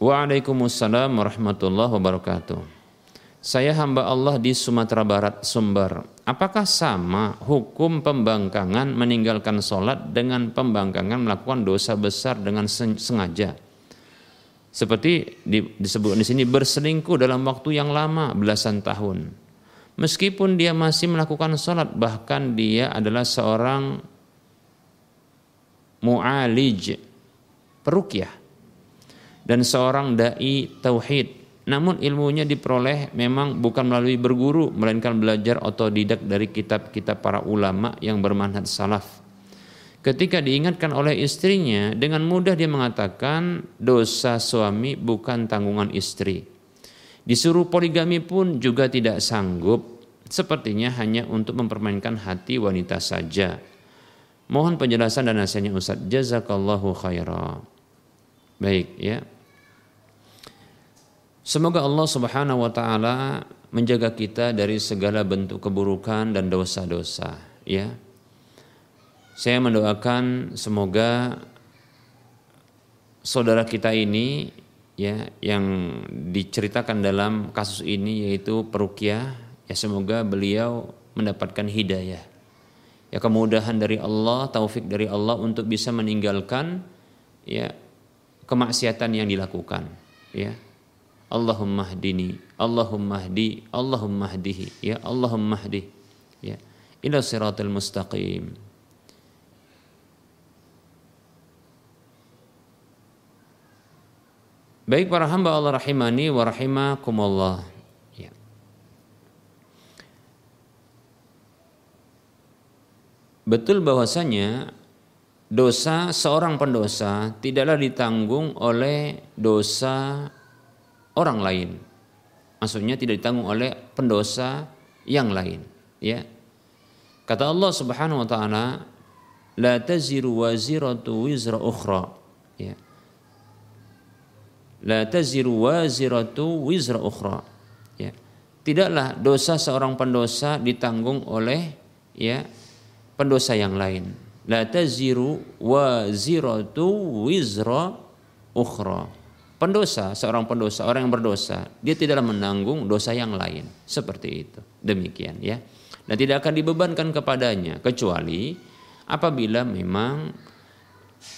Waalaikumsalam warahmatullahi wabarakatuh. Saya hamba Allah di Sumatera Barat Sumber. Apakah sama hukum pembangkangan meninggalkan sholat dengan pembangkangan melakukan dosa besar dengan sengaja seperti disebut di sini berselingkuh dalam waktu yang lama belasan tahun. Meskipun dia masih melakukan sholat, bahkan dia adalah seorang mu'alij, perukyah dan seorang dai tauhid. Namun ilmunya diperoleh memang bukan melalui berguru melainkan belajar otodidak dari kitab-kitab para ulama yang bermanhaj salaf. Ketika diingatkan oleh istrinya, dengan mudah dia mengatakan dosa suami bukan tanggungan istri. Disuruh poligami pun juga tidak sanggup, sepertinya hanya untuk mempermainkan hati wanita saja. Mohon penjelasan dan nasihatnya Ustaz. Jazakallahu khairan. Baik ya. Semoga Allah Subhanahu wa taala menjaga kita dari segala bentuk keburukan dan dosa-dosa ya. Saya mendoakan semoga saudara kita ini ya yang diceritakan dalam kasus ini yaitu perukia ya semoga beliau mendapatkan hidayah. Ya kemudahan dari Allah taufik dari Allah untuk bisa meninggalkan ya kemaksiatan yang dilakukan ya. Allahumma hdini Allahumma hdi Allahumma hdihi ya Allahumma hdi ya. Ila siratal mustaqim Baik para hamba Allah rahimani wa rahimakumullah. Ya. Betul bahwasanya dosa seorang pendosa tidaklah ditanggung oleh dosa orang lain. Maksudnya tidak ditanggung oleh pendosa yang lain, ya. Kata Allah Subhanahu wa taala, "La taziru waziratu wizra ukhra." Ya la taziru waziratu wizra ukhra. Ya. Tidaklah dosa seorang pendosa ditanggung oleh ya pendosa yang lain. La taziru waziratu wizra ukhra. Pendosa seorang pendosa orang yang berdosa dia tidaklah menanggung dosa yang lain. Seperti itu. Demikian ya. Dan tidak akan dibebankan kepadanya kecuali apabila memang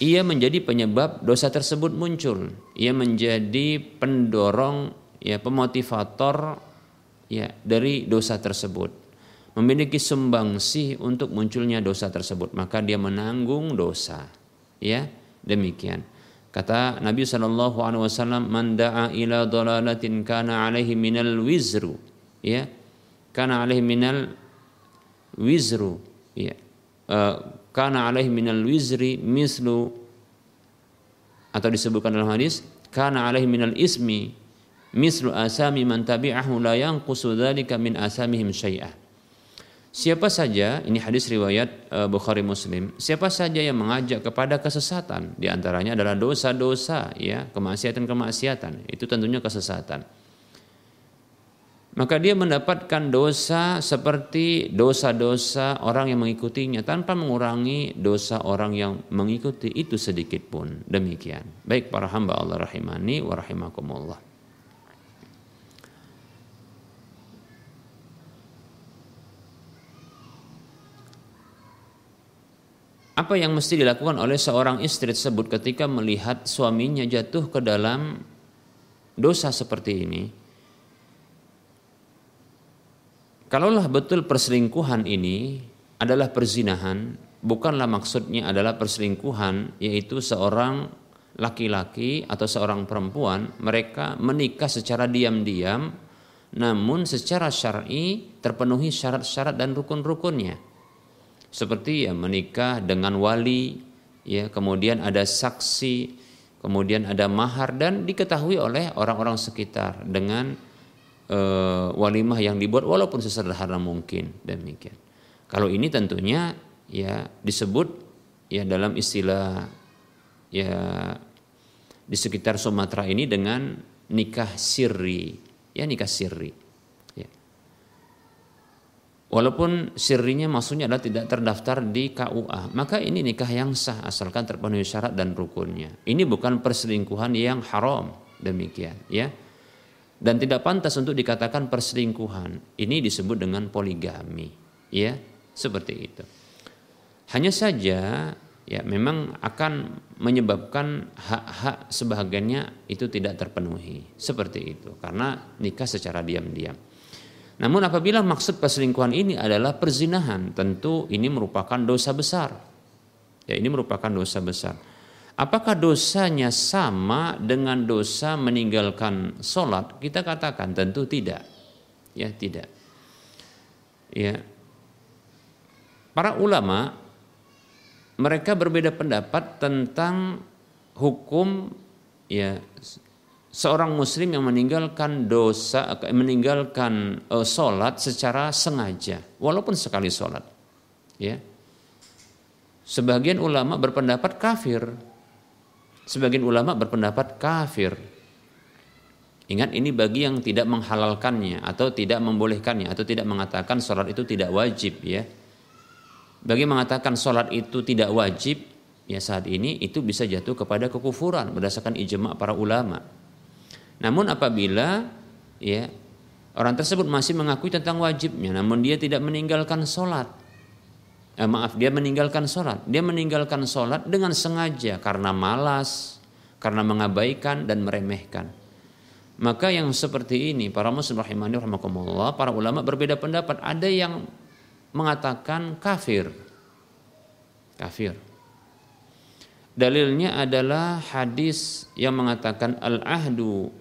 ia menjadi penyebab dosa tersebut muncul. Ia menjadi pendorong ya pemotivator ya dari dosa tersebut. Memiliki sumbangsih untuk munculnya dosa tersebut, maka dia menanggung dosa. Ya, demikian. Kata Nabi alaihi wasallam, "Man da'a ila dalalatin kana alaihi minal wizru." Ya. Kana alaihi minal wizru. Ya. Uh, kana alaihi minal wizri mislu atau disebutkan dalam hadis kana alaihi minal ismi mislu asami man tabi'ahu la yanqusu dzalika min asamihim syai'ah. Siapa saja, ini hadis riwayat uh, Bukhari Muslim, siapa saja yang mengajak kepada kesesatan, di antaranya adalah dosa-dosa, ya, kemaksiatan-kemaksiatan, itu tentunya kesesatan maka dia mendapatkan dosa seperti dosa-dosa orang yang mengikutinya tanpa mengurangi dosa orang yang mengikuti. Itu sedikit pun. Demikian. Baik para hamba Allah rahimani wa rahimakumullah. Apa yang mesti dilakukan oleh seorang istri tersebut ketika melihat suaminya jatuh ke dalam dosa seperti ini Kalaulah betul perselingkuhan ini adalah perzinahan, bukanlah maksudnya adalah perselingkuhan yaitu seorang laki-laki atau seorang perempuan mereka menikah secara diam-diam namun secara syar'i terpenuhi syarat-syarat dan rukun-rukunnya. Seperti ya menikah dengan wali, ya kemudian ada saksi, kemudian ada mahar dan diketahui oleh orang-orang sekitar dengan e, walimah yang dibuat walaupun sesederhana mungkin demikian. Kalau ini tentunya ya disebut ya dalam istilah ya di sekitar Sumatera ini dengan nikah sirri. Ya nikah sirri. Ya. walaupun sirrinya maksudnya adalah tidak terdaftar di KUA maka ini nikah yang sah asalkan terpenuhi syarat dan rukunnya. Ini bukan perselingkuhan yang haram. Demikian ya dan tidak pantas untuk dikatakan perselingkuhan. Ini disebut dengan poligami, ya, seperti itu. Hanya saja ya memang akan menyebabkan hak-hak sebahagiannya itu tidak terpenuhi, seperti itu karena nikah secara diam-diam. Namun apabila maksud perselingkuhan ini adalah perzinahan, tentu ini merupakan dosa besar. Ya, ini merupakan dosa besar. Apakah dosanya sama dengan dosa meninggalkan sholat? Kita katakan tentu tidak. Ya, tidak. Ya. Para ulama mereka berbeda pendapat tentang hukum ya seorang muslim yang meninggalkan dosa meninggalkan uh, sholat secara sengaja walaupun sekali sholat ya sebagian ulama berpendapat kafir Sebagian ulama berpendapat kafir. Ingat ini bagi yang tidak menghalalkannya atau tidak membolehkannya atau tidak mengatakan sholat itu tidak wajib ya. Bagi mengatakan sholat itu tidak wajib ya saat ini itu bisa jatuh kepada kekufuran berdasarkan ijma para ulama. Namun apabila ya orang tersebut masih mengakui tentang wajibnya namun dia tidak meninggalkan sholat eh, maaf dia meninggalkan sholat. Dia meninggalkan sholat dengan sengaja karena malas karena mengabaikan dan meremehkan. Maka yang seperti ini para muslim rahimani rahimakumullah para ulama berbeda pendapat. Ada yang mengatakan kafir. Kafir. Dalilnya adalah hadis yang mengatakan al-ahdu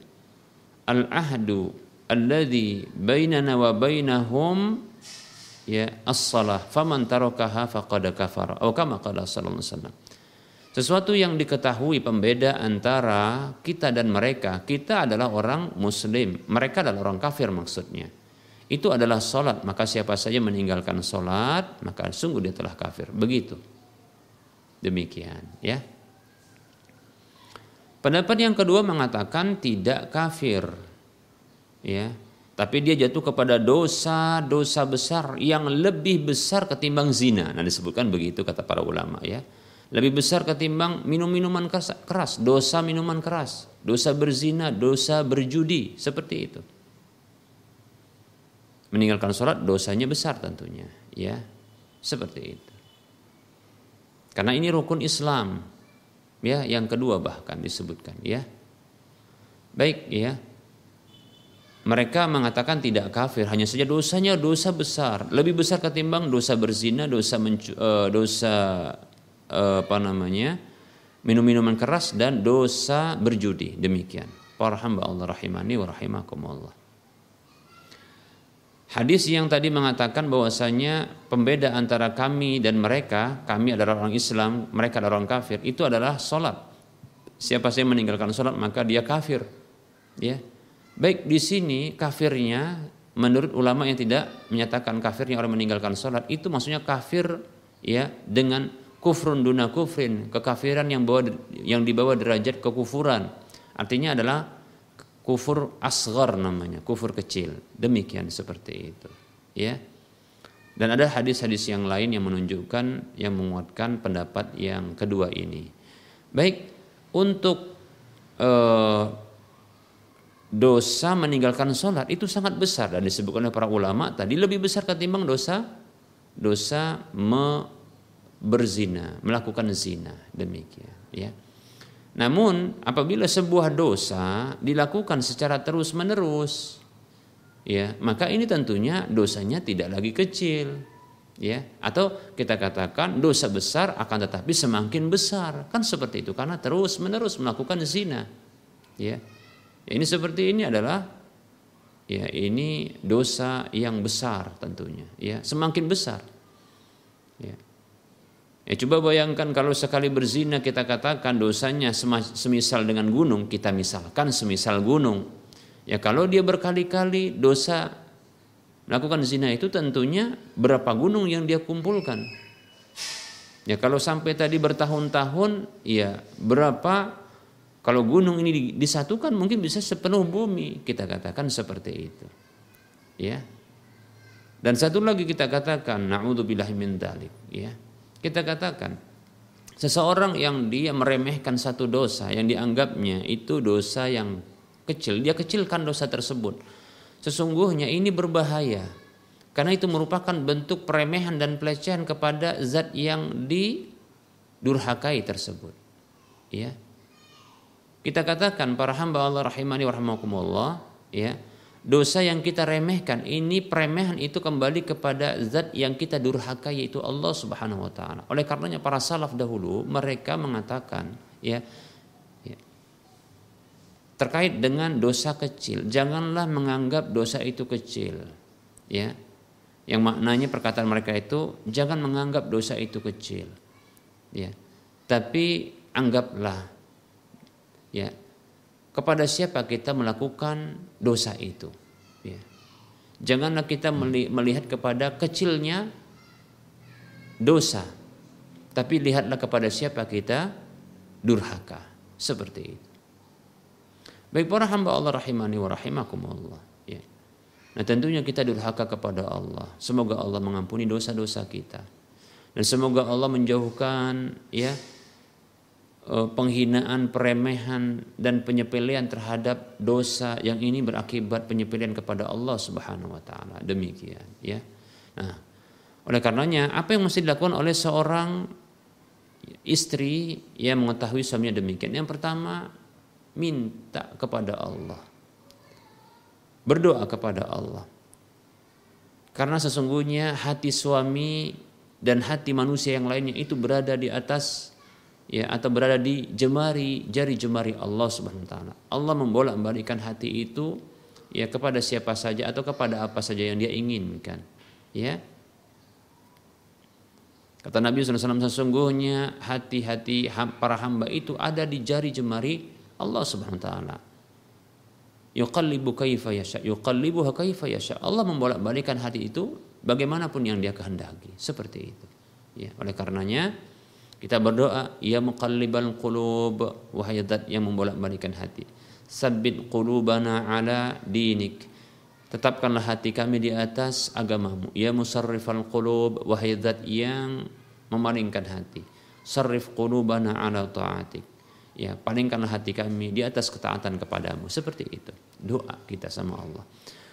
al-ahdu alladhi bainana wa bainahum ya as-salah faman tarakaha faqad kafara. Atau kama qala sallallahu alaihi wasallam. Sesuatu yang diketahui pembeda antara kita dan mereka kita adalah orang muslim. Mereka adalah orang kafir maksudnya. Itu adalah solat maka siapa saja meninggalkan solat maka sungguh dia telah kafir. Begitu. Demikian ya. Pendapat yang kedua mengatakan tidak kafir ya tapi dia jatuh kepada dosa-dosa besar yang lebih besar ketimbang zina. Nah disebutkan begitu kata para ulama ya. Lebih besar ketimbang minum-minuman keras, dosa minuman keras, dosa berzina, dosa berjudi, seperti itu. Meninggalkan sholat dosanya besar tentunya, ya, seperti itu. Karena ini rukun Islam, ya, yang kedua bahkan disebutkan, ya. Baik, ya mereka mengatakan tidak kafir hanya saja dosanya dosa besar. Lebih besar ketimbang dosa berzina dosa mencu, uh, dosa uh, apa namanya minum minuman keras dan dosa berjudi. Demikian. Para hamba Allah rahimani wa rahimakumullah. Hadis yang tadi mengatakan bahwasanya pembeda antara kami dan mereka, kami adalah orang Islam, mereka adalah orang kafir, itu adalah solat. Siapa yang meninggalkan solat maka dia kafir. Ya, Baik di sini kafirnya menurut ulama yang tidak menyatakan kafirnya orang meninggalkan sholat itu maksudnya kafir ya dengan kufrun duna kufrin kekafiran yang bawa yang dibawa derajat kekufuran. Artinya adalah kufur asgar namanya kufur kecil. Demikian seperti itu ya. Dan ada hadis-hadis yang lain yang menunjukkan yang menguatkan pendapat yang kedua ini. Baik untuk eh, dosa meninggalkan sholat itu sangat besar. Dan disebutkan oleh para ulama tadi lebih besar ketimbang dosa dosa me berzina melakukan zina. Demikian ya. Namun apabila sebuah dosa dilakukan secara terus menerus ya maka ini tentunya dosanya tidak lagi kecil ya. Atau kita katakan dosa besar akan tetapi semakin besar. Kan seperti itu karena terus menerus melakukan zina ya ini seperti ini adalah ya ini dosa yang besar tentunya ya semakin besar. Ya. Ya coba bayangkan kalau sekali berzina kita katakan dosanya semisal dengan gunung kita misalkan semisal gunung. Ya kalau dia berkali-kali dosa melakukan zina itu tentunya berapa gunung yang dia kumpulkan? Ya kalau sampai tadi bertahun-tahun ya berapa kalau gunung ini disatukan mungkin bisa sepenuh bumi. Kita katakan seperti itu. Ya. Dan satu lagi kita katakan naudzubillahi min dalik, ya. Kita katakan seseorang yang dia meremehkan satu dosa yang dianggapnya itu dosa yang kecil, dia kecilkan dosa tersebut. Sesungguhnya ini berbahaya. Karena itu merupakan bentuk peremehan dan pelecehan kepada zat yang didurhakai tersebut. Ya. Kita katakan para hamba Allah rahimani warahmatullah ya dosa yang kita remehkan ini peremehan itu kembali kepada zat yang kita durhaka yaitu Allah Subhanahu wa taala. Oleh karenanya para salaf dahulu mereka mengatakan ya, ya terkait dengan dosa kecil, janganlah menganggap dosa itu kecil. Ya. Yang maknanya perkataan mereka itu jangan menganggap dosa itu kecil. Ya. Tapi anggaplah ya. Kepada siapa kita melakukan dosa itu? Ya. janganlah kita melihat kepada kecilnya dosa tapi lihatlah kepada siapa kita durhaka. Seperti itu. Baik para hamba Allah rahimani wa rahimakumullah. Ya. Nah tentunya kita durhaka kepada Allah. Semoga Allah mengampuni dosa-dosa kita. Dan semoga Allah menjauhkan ya penghinaan, peremehan dan penyepelean terhadap dosa yang ini berakibat penyepelean kepada Allah Subhanahu wa taala. Demikian, ya. Nah, oleh karenanya apa yang mesti dilakukan oleh seorang istri yang mengetahui suaminya demikian? Yang pertama, minta kepada Allah. Berdoa kepada Allah. Karena sesungguhnya hati suami dan hati manusia yang lainnya itu berada di atas ya atau berada di jemari jari jemari Allah Subhanahu wa taala. Allah membolak-balikkan hati itu ya kepada siapa saja atau kepada apa saja yang dia inginkan. Ya. Kata Nabi SAW sesungguhnya hati-hati para hamba itu ada di jari jemari Allah Subhanahu wa taala. Yuqallibu kaifa yasha, yuqallibuha kaifa yasha. Allah membolak-balikkan hati itu bagaimanapun yang dia kehendaki. Seperti itu. Ya, oleh karenanya kita berdoa, ya muqallibal qulub, wahai zat yang membolak-balikkan hati. Sabbit qulubana ala dinik. Tetapkanlah hati kami di atas agamamu. Ya musarrifal qulub, wahai zat yang memalingkan hati. Sarrif qulubana ala ta'atik. Ya, palingkanlah hati kami di atas ketaatan kepadamu. Seperti itu. Doa kita sama Allah.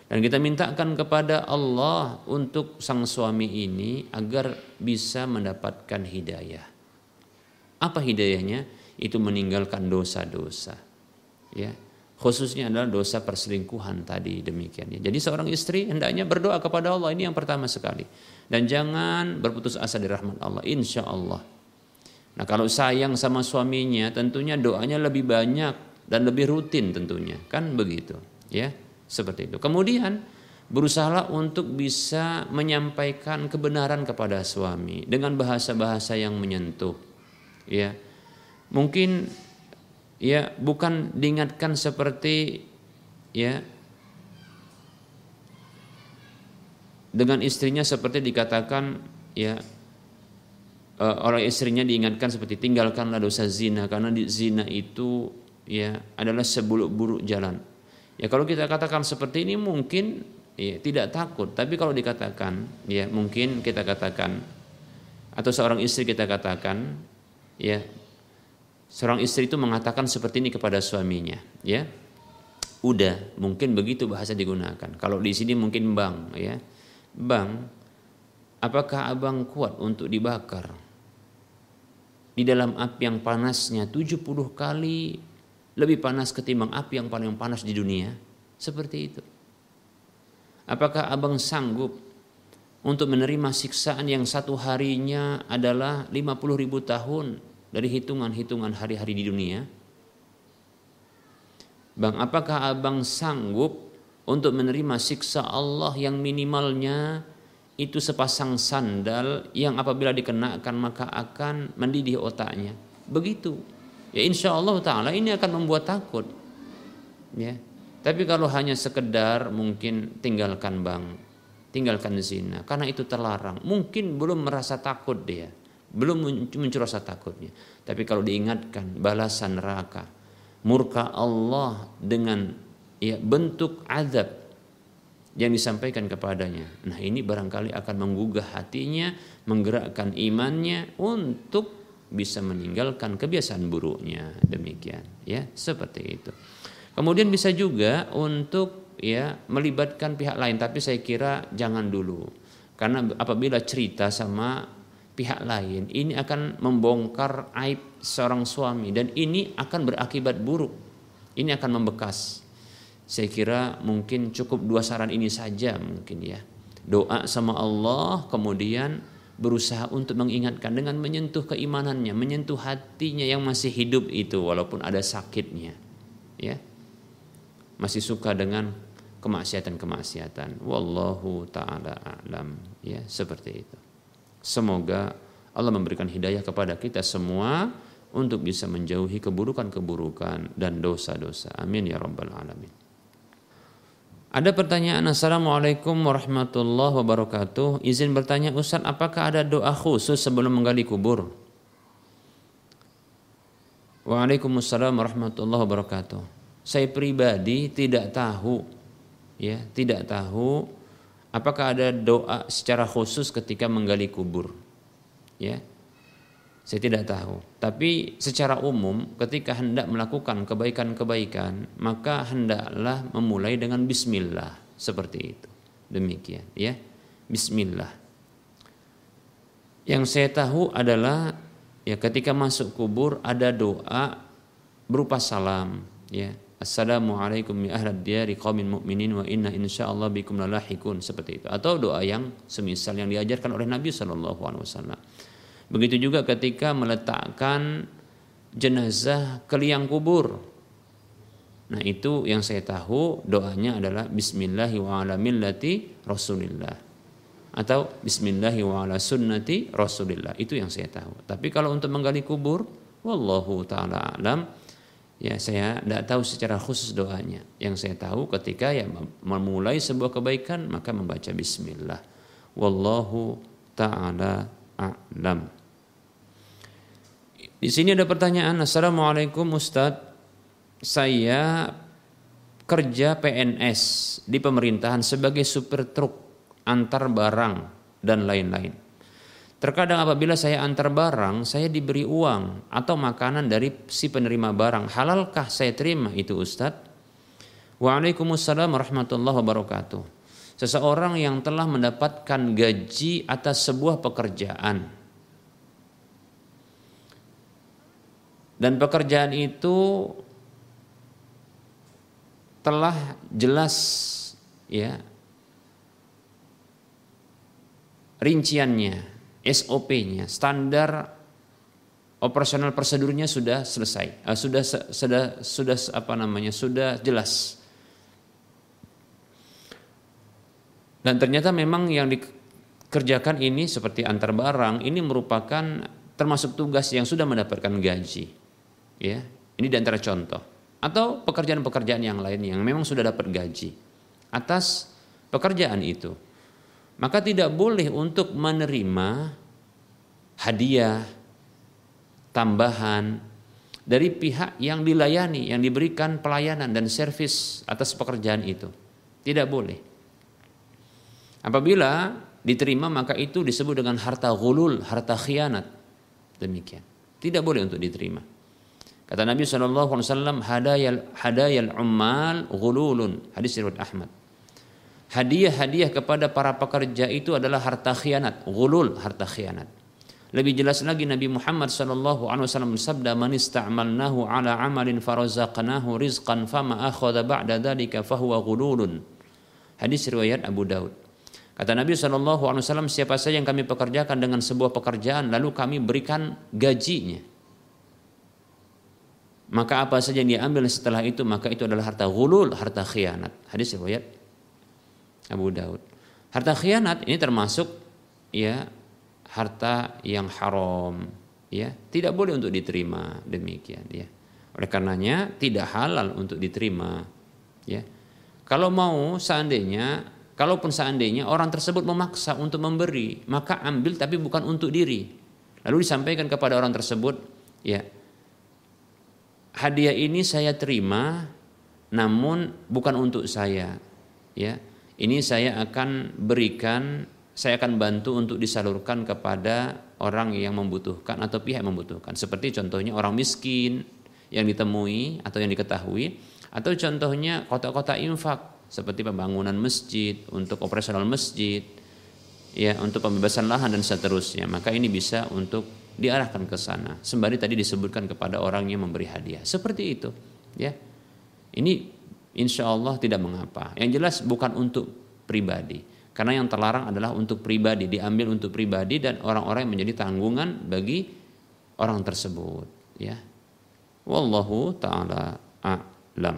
Dan kita mintakan kepada Allah untuk sang suami ini agar bisa mendapatkan hidayah apa hidayahnya? Itu meninggalkan dosa-dosa. Ya, khususnya adalah dosa perselingkuhan tadi demikian. Jadi seorang istri hendaknya berdoa kepada Allah ini yang pertama sekali dan jangan berputus asa di rahmat Allah insya Allah. Nah kalau sayang sama suaminya tentunya doanya lebih banyak dan lebih rutin tentunya kan begitu ya seperti itu. Kemudian berusahalah untuk bisa menyampaikan kebenaran kepada suami dengan bahasa-bahasa yang menyentuh ya mungkin ya bukan diingatkan seperti ya dengan istrinya seperti dikatakan ya uh, orang istrinya diingatkan seperti tinggalkanlah dosa zina karena di zina itu ya adalah sebuluk-buluk jalan. Ya kalau kita katakan seperti ini mungkin ya tidak takut, tapi kalau dikatakan ya mungkin kita katakan atau seorang istri kita katakan ya. Seorang istri itu mengatakan seperti ini kepada suaminya ya. Udah mungkin begitu bahasa digunakan. Kalau di sini mungkin bang ya. Bang apakah abang kuat untuk dibakar? Di dalam api yang panasnya 70 kali lebih panas ketimbang api yang paling panas di dunia. Seperti itu. Apakah abang sanggup untuk menerima siksaan yang satu harinya adalah 50 ribu tahun dari hitungan-hitungan hari-hari di dunia? Bang, apakah abang sanggup untuk menerima siksa Allah yang minimalnya itu sepasang sandal yang apabila dikenakan maka akan mendidih otaknya? Begitu. Ya insya Allah Ta'ala ini akan membuat takut. Ya. Tapi kalau hanya sekedar mungkin tinggalkan bang, tinggalkan zina, karena itu terlarang. Mungkin belum merasa takut dia belum muncul rasa takutnya. Tapi kalau diingatkan balasan neraka, murka Allah dengan ya bentuk azab yang disampaikan kepadanya. Nah, ini barangkali akan menggugah hatinya, menggerakkan imannya untuk bisa meninggalkan kebiasaan buruknya. Demikian, ya, seperti itu. Kemudian bisa juga untuk ya melibatkan pihak lain, tapi saya kira jangan dulu. Karena apabila cerita sama pihak lain ini akan membongkar aib seorang suami dan ini akan berakibat buruk. Ini akan membekas. Saya kira mungkin cukup dua saran ini saja mungkin ya. Doa sama Allah kemudian berusaha untuk mengingatkan dengan menyentuh keimanannya, menyentuh hatinya yang masih hidup itu walaupun ada sakitnya. Ya. Masih suka dengan kemaksiatan-kemaksiatan. Wallahu taala a'lam. Ya, seperti itu. Semoga Allah memberikan hidayah kepada kita semua untuk bisa menjauhi keburukan-keburukan dan dosa-dosa. Amin ya rabbal alamin. Ada pertanyaan Assalamualaikum warahmatullahi wabarakatuh Izin bertanya Ustaz apakah ada doa khusus sebelum menggali kubur Waalaikumsalam warahmatullahi wabarakatuh Saya pribadi tidak tahu ya tidak tahu Apakah ada doa secara khusus ketika menggali kubur? Ya. Saya tidak tahu. Tapi secara umum ketika hendak melakukan kebaikan-kebaikan, maka hendaklah memulai dengan bismillah seperti itu. Demikian, ya. Bismillah. Yang saya tahu adalah ya ketika masuk kubur ada doa berupa salam, ya Assalamualaikum ya ahlad diyari mu'minin wa inna insyaallah bikum lalahikun seperti itu atau doa yang semisal yang diajarkan oleh Nabi sallallahu alaihi wasallam. Begitu juga ketika meletakkan jenazah ke liang kubur. Nah itu yang saya tahu doanya adalah Bismillahi wa ala millati Rasulillah atau Bismillahi wa ala sunnati Rasulillah itu yang saya tahu. Tapi kalau untuk menggali kubur, wallahu taala alam, ya saya tidak tahu secara khusus doanya. Yang saya tahu ketika ya memulai sebuah kebaikan maka membaca Bismillah. Wallahu taala alam. Di sini ada pertanyaan, Assalamualaikum Ustadz saya kerja PNS di pemerintahan sebagai supir truk antar barang dan lain-lain. Terkadang apabila saya antar barang, saya diberi uang atau makanan dari si penerima barang. Halalkah saya terima itu Ustadz? Waalaikumsalam warahmatullahi wabarakatuh. Seseorang yang telah mendapatkan gaji atas sebuah pekerjaan. Dan pekerjaan itu telah jelas ya rinciannya, SOP-nya, standar operasional prosedurnya sudah selesai, uh, sudah sudah sudah apa namanya sudah jelas. Dan ternyata memang yang dikerjakan ini seperti antar barang ini merupakan termasuk tugas yang sudah mendapatkan gaji, ya. Ini di antara contoh atau pekerjaan-pekerjaan yang lain yang memang sudah dapat gaji atas pekerjaan itu. Maka tidak boleh untuk menerima hadiah tambahan dari pihak yang dilayani, yang diberikan pelayanan dan servis atas pekerjaan itu. Tidak boleh. Apabila diterima maka itu disebut dengan harta gulul, harta khianat. Demikian. Tidak boleh untuk diterima. Kata Nabi SAW, hadayal, hadayal ummal ghululun. Hadis riwayat Ahmad. Hadiah-hadiah kepada para pekerja itu adalah harta khianat. Ghulul, harta khianat. Lebih jelas lagi Nabi Muhammad sallallahu alaihi wasallam bersabda man ista'malnahu ala amalin farazaqnahu rizqan fama akhadha ba'da dhalika fahuwa ghululun. Hadis riwayat Abu Daud. Kata Nabi sallallahu alaihi wasallam siapa saja yang kami pekerjakan dengan sebuah pekerjaan lalu kami berikan gajinya maka apa saja yang diambil setelah itu maka itu adalah harta gulul, harta khianat. Hadis riwayat Abu Daud. Harta khianat ini termasuk ya harta yang haram, ya tidak boleh untuk diterima demikian ya. Oleh karenanya tidak halal untuk diterima, ya. Kalau mau seandainya, kalaupun seandainya orang tersebut memaksa untuk memberi, maka ambil tapi bukan untuk diri. Lalu disampaikan kepada orang tersebut, ya hadiah ini saya terima namun bukan untuk saya ya ini saya akan berikan saya akan bantu untuk disalurkan kepada orang yang membutuhkan atau pihak yang membutuhkan seperti contohnya orang miskin yang ditemui atau yang diketahui atau contohnya kota-kota infak seperti pembangunan masjid untuk operasional masjid ya untuk pembebasan lahan dan seterusnya maka ini bisa untuk diarahkan ke sana. Sembari tadi disebutkan kepada orang yang memberi hadiah. Seperti itu. Ya, Ini insya Allah tidak mengapa. Yang jelas bukan untuk pribadi. Karena yang terlarang adalah untuk pribadi. Diambil untuk pribadi dan orang-orang yang menjadi tanggungan bagi orang tersebut. Ya. Wallahu ta'ala a'lam.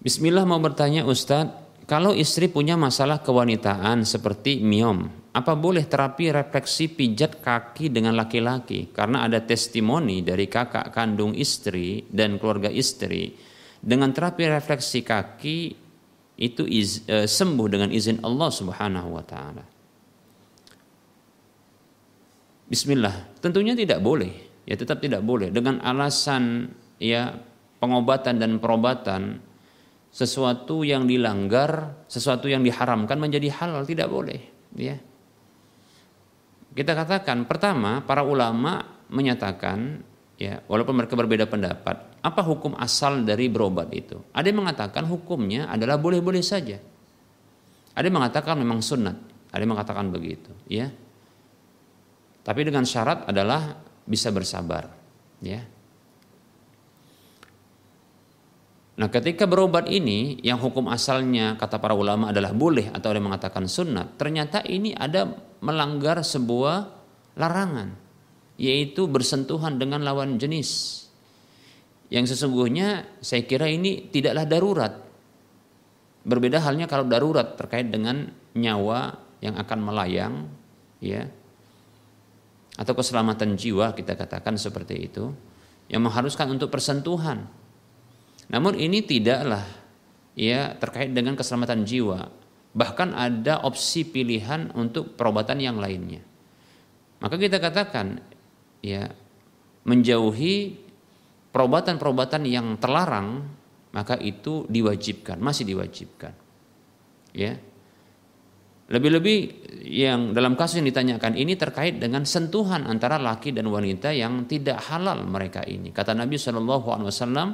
Bismillah mau bertanya Ustadz. Kalau istri punya masalah kewanitaan seperti miom apa boleh terapi refleksi pijat kaki dengan laki-laki karena ada testimoni dari kakak kandung istri dan keluarga istri dengan terapi refleksi kaki itu iz, e, sembuh dengan izin Allah Subhanahu wa taala. Bismillah, tentunya tidak boleh, ya tetap tidak boleh. Dengan alasan ya pengobatan dan perobatan sesuatu yang dilanggar, sesuatu yang diharamkan menjadi halal tidak boleh, ya. Kita katakan pertama para ulama menyatakan ya walaupun mereka berbeda pendapat apa hukum asal dari berobat itu? Ada yang mengatakan hukumnya adalah boleh-boleh saja. Ada yang mengatakan memang sunat. Ada yang mengatakan begitu ya. Tapi dengan syarat adalah bisa bersabar ya. Nah, ketika berobat ini yang hukum asalnya kata para ulama adalah boleh atau ada yang mengatakan sunat, ternyata ini ada melanggar sebuah larangan yaitu bersentuhan dengan lawan jenis. yang sesungguhnya saya kira ini tidaklah darurat. Berbeda halnya kalau darurat terkait dengan nyawa yang akan melayang, ya, atau keselamatan jiwa kita katakan seperti itu, yang mengharuskan untuk persentuhan. Namun ini tidaklah ya terkait dengan keselamatan jiwa. Bahkan ada opsi pilihan untuk perobatan yang lainnya. Maka kita katakan ya menjauhi perobatan-perobatan yang terlarang maka itu diwajibkan, masih diwajibkan. Ya. Lebih-lebih yang dalam kasus yang ditanyakan ini terkait dengan sentuhan antara laki dan wanita yang tidak halal mereka ini. Kata Nabi Shallallahu alaihi wasallam,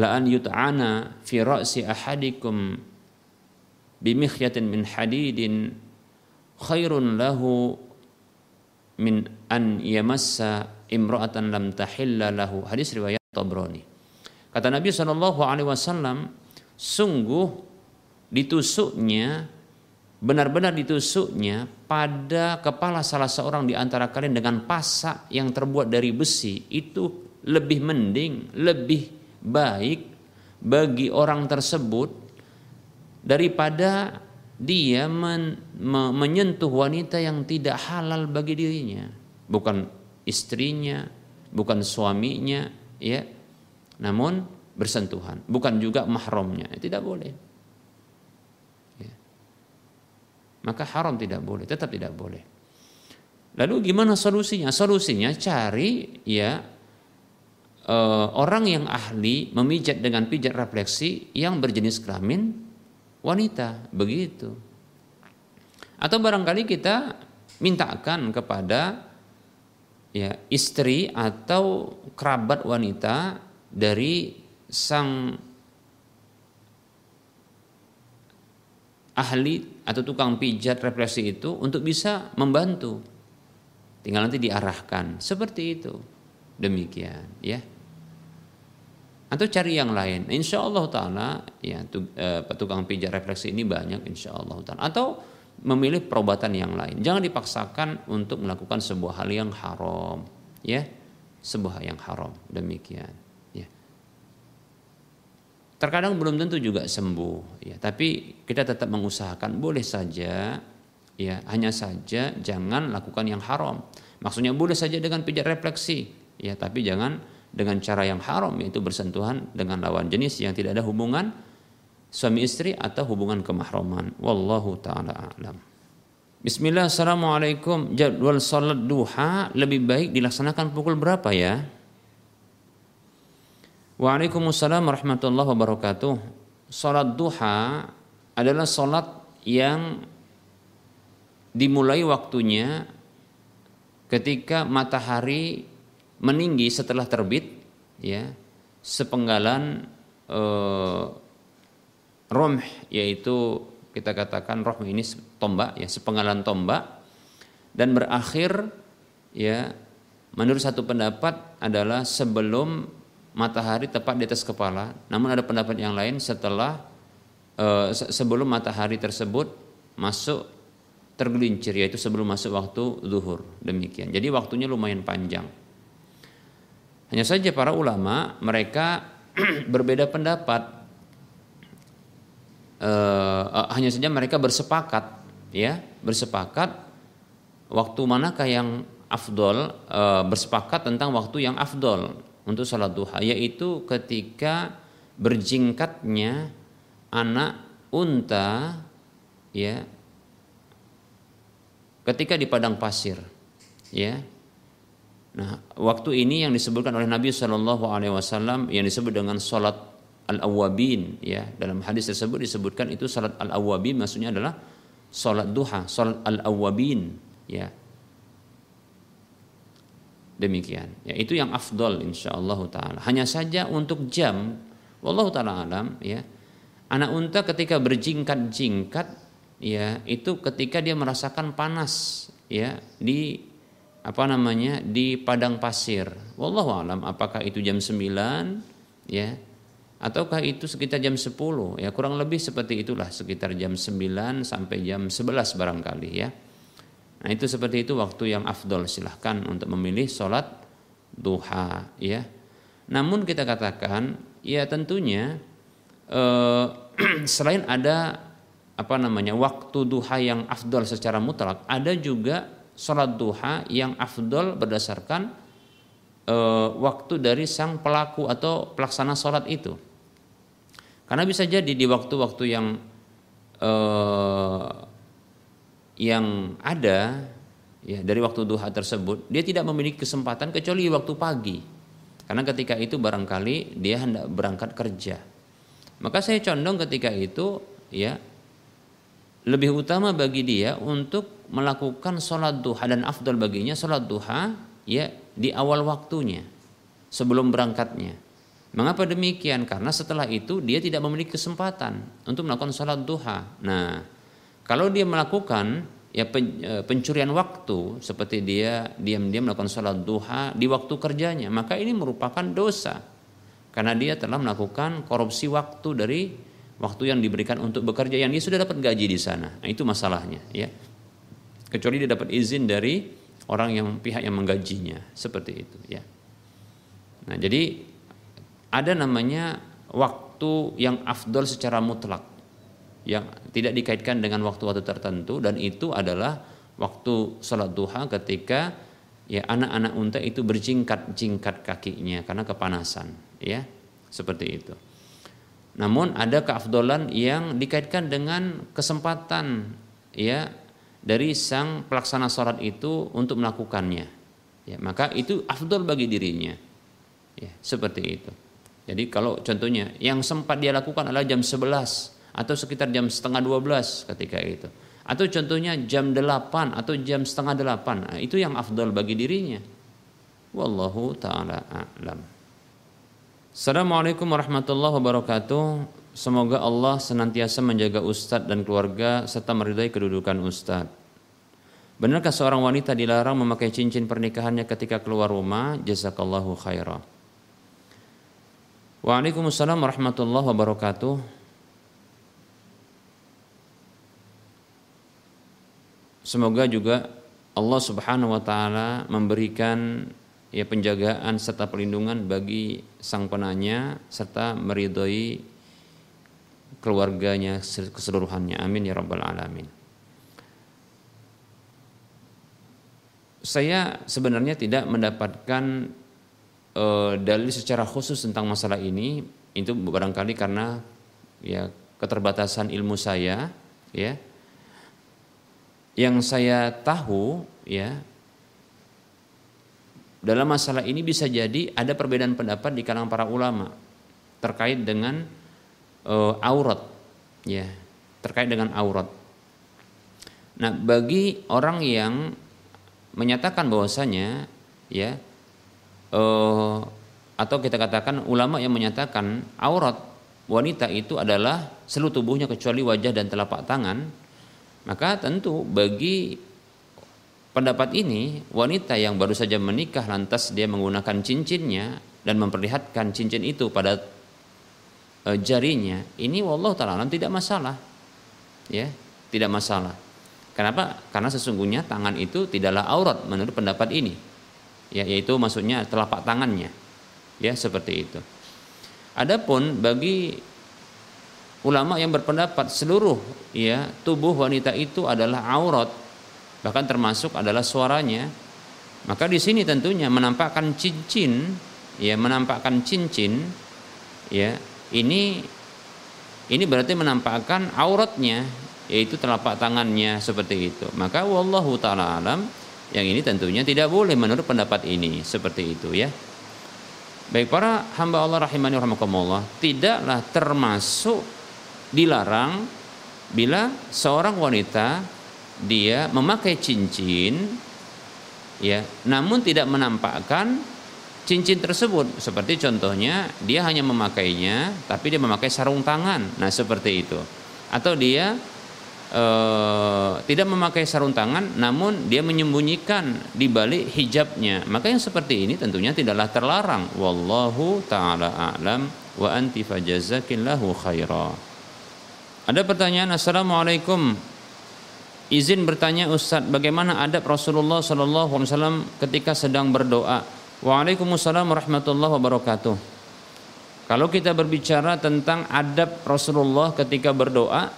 "La an yut'ana fi ra'si ahadikum bimikhyatin min hadidin khairun lahu min an yamassa imra'atan lam tahilla lahu. Hadis riwayat Tabrani. Kata Nabi Shallallahu alaihi wasallam, sungguh ditusuknya benar-benar ditusuknya pada kepala salah seorang di antara kalian dengan pasak yang terbuat dari besi itu lebih mending, lebih baik bagi orang tersebut daripada dia men, me, menyentuh wanita yang tidak halal bagi dirinya, bukan istrinya, bukan suaminya, ya. Namun bersentuhan, bukan juga mahramnya, tidak boleh. Ya. Maka haram tidak boleh, tetap tidak boleh. Lalu gimana solusinya? Solusinya cari ya eh, orang yang ahli memijat dengan pijat refleksi yang berjenis kelamin wanita, begitu. Atau barangkali kita mintakan kepada ya istri atau kerabat wanita dari sang ahli atau tukang pijat refleksi itu untuk bisa membantu. Tinggal nanti diarahkan seperti itu. Demikian ya. Atau cari yang lain. Insya Allah taala ya eh, tukang pijat refleksi ini banyak insya Allah taala. Atau memilih perobatan yang lain. Jangan dipaksakan untuk melakukan sebuah hal yang haram, ya, sebuah yang haram. Demikian, ya. Terkadang belum tentu juga sembuh, ya, tapi kita tetap mengusahakan boleh saja, ya, hanya saja jangan lakukan yang haram. Maksudnya boleh saja dengan pijat refleksi, ya, tapi jangan dengan cara yang haram yaitu bersentuhan dengan lawan jenis yang tidak ada hubungan suami istri atau hubungan kemahroman. Wallahu taala a'lam. Bismillah, Assalamualaikum. Jadwal salat duha lebih baik dilaksanakan pukul berapa ya? Waalaikumsalam warahmatullahi wabarakatuh. Salat duha adalah salat yang dimulai waktunya ketika matahari meninggi setelah terbit ya sepenggalan eh, romh yaitu kita katakan roh ini tombak ya sepenggalan tombak dan berakhir ya menurut satu pendapat adalah sebelum matahari tepat di atas kepala. Namun ada pendapat yang lain setelah uh, sebelum matahari tersebut masuk tergelincir yaitu sebelum masuk waktu zuhur. Demikian. Jadi waktunya lumayan panjang hanya saja para ulama mereka berbeda pendapat. Uh, hanya saja mereka bersepakat ya bersepakat waktu manakah yang afdol uh, bersepakat tentang waktu yang afdol untuk sholat duha yaitu ketika berjingkatnya anak unta ya ketika di padang pasir ya nah waktu ini yang disebutkan oleh Nabi Shallallahu Alaihi Wasallam yang disebut dengan sholat al-awwabin ya. Dalam hadis tersebut disebutkan itu salat al-awwabin maksudnya adalah salat duha salat al-awwabin ya. Demikian. Ya itu yang afdol insyaallah taala. Hanya saja untuk jam wallahu taala alam ya. Anak unta ketika berjingkat-jingkat ya itu ketika dia merasakan panas ya di apa namanya di padang pasir. Wallahu alam apakah itu jam 9 ya? Ataukah itu sekitar jam 10 ya kurang lebih seperti itulah sekitar jam 9 sampai jam 11 barangkali ya. Nah itu seperti itu waktu yang afdol silahkan untuk memilih sholat duha ya. Namun kita katakan ya tentunya eh, selain ada apa namanya waktu duha yang afdol secara mutlak, ada juga sholat duha yang afdol berdasarkan eh, waktu dari sang pelaku atau pelaksana sholat itu. Karena bisa jadi di waktu-waktu yang eh, yang ada ya dari waktu duha tersebut dia tidak memiliki kesempatan kecuali waktu pagi karena ketika itu barangkali dia hendak berangkat kerja maka saya condong ketika itu ya lebih utama bagi dia untuk melakukan sholat duha dan afdal baginya sholat duha ya di awal waktunya sebelum berangkatnya. Mengapa demikian? Karena setelah itu dia tidak memiliki kesempatan untuk melakukan sholat duha. Nah kalau dia melakukan ya e, pencurian waktu seperti dia diam-diam melakukan sholat duha di waktu kerjanya maka ini merupakan dosa. Karena dia telah melakukan korupsi waktu dari waktu yang diberikan untuk bekerja yang dia sudah dapat gaji di sana. Nah, itu masalahnya ya kecuali dia dapat izin dari orang yang pihak yang menggajinya. Seperti itu ya. Nah jadi ada namanya waktu yang afdol secara mutlak. Yang tidak dikaitkan dengan waktu-waktu tertentu dan itu adalah waktu sholat duha ketika ya anak-anak unta itu berjingkat-jingkat kakinya karena kepanasan ya. Seperti itu. Namun ada keafdolan yang dikaitkan dengan kesempatan ya dari sang pelaksana sholat itu untuk melakukannya. Ya, maka itu afdol bagi dirinya. Ya, seperti itu. Jadi kalau contohnya yang sempat dia lakukan adalah jam 11 atau sekitar jam setengah 12 ketika itu. Atau contohnya jam 8 atau jam setengah 8. Nah, itu yang afdal bagi dirinya. Wallahu taala a'lam. Assalamualaikum warahmatullahi wabarakatuh. Semoga Allah senantiasa menjaga ustadz dan keluarga serta meridai kedudukan ustadz. Benarkah seorang wanita dilarang memakai cincin pernikahannya ketika keluar rumah? Jazakallahu khairah. Waalaikumsalam warahmatullahi wabarakatuh. Semoga juga Allah Subhanahu wa taala memberikan ya penjagaan serta perlindungan bagi sang penanya serta meridhoi keluarganya keseluruhannya. Amin ya rabbal alamin. Saya sebenarnya tidak mendapatkan uh, dalil secara khusus tentang masalah ini itu barangkali karena ya keterbatasan ilmu saya ya yang saya tahu ya dalam masalah ini bisa jadi ada perbedaan pendapat di kalangan para ulama terkait dengan uh, aurat ya terkait dengan aurat. Nah, bagi orang yang menyatakan bahwasanya ya uh, atau kita katakan ulama yang menyatakan aurat wanita itu adalah seluruh tubuhnya kecuali wajah dan telapak tangan maka tentu bagi pendapat ini wanita yang baru saja menikah lantas dia menggunakan cincinnya dan memperlihatkan cincin itu pada e, jarinya, ini wallah taala tidak masalah. Ya, tidak masalah. Kenapa? Karena sesungguhnya tangan itu tidaklah aurat menurut pendapat ini. Ya, yaitu maksudnya telapak tangannya. Ya, seperti itu. Adapun bagi ulama yang berpendapat seluruh ya tubuh wanita itu adalah aurat bahkan termasuk adalah suaranya maka di sini tentunya menampakkan cincin ya menampakkan cincin ya ini ini berarti menampakkan auratnya yaitu telapak tangannya seperti itu. Maka wallahu taala alam yang ini tentunya tidak boleh menurut pendapat ini seperti itu ya. Baik para hamba Allah rahimani rahimakumullah tidaklah termasuk dilarang bila seorang wanita dia memakai cincin ya namun tidak menampakkan cincin tersebut. Seperti contohnya dia hanya memakainya tapi dia memakai sarung tangan. Nah seperti itu. Atau dia e, tidak memakai sarung tangan namun dia menyembunyikan di balik hijabnya. Maka yang seperti ini tentunya tidaklah terlarang. Wallahu taala a'lam wa anti fajazakillahu khairah ada pertanyaan Assalamualaikum. Izin bertanya Ustadz bagaimana adab Rasulullah SAW ketika sedang berdoa Waalaikumsalam warahmatullahi wabarakatuh. Kalau kita berbicara tentang adab Rasulullah ketika berdoa,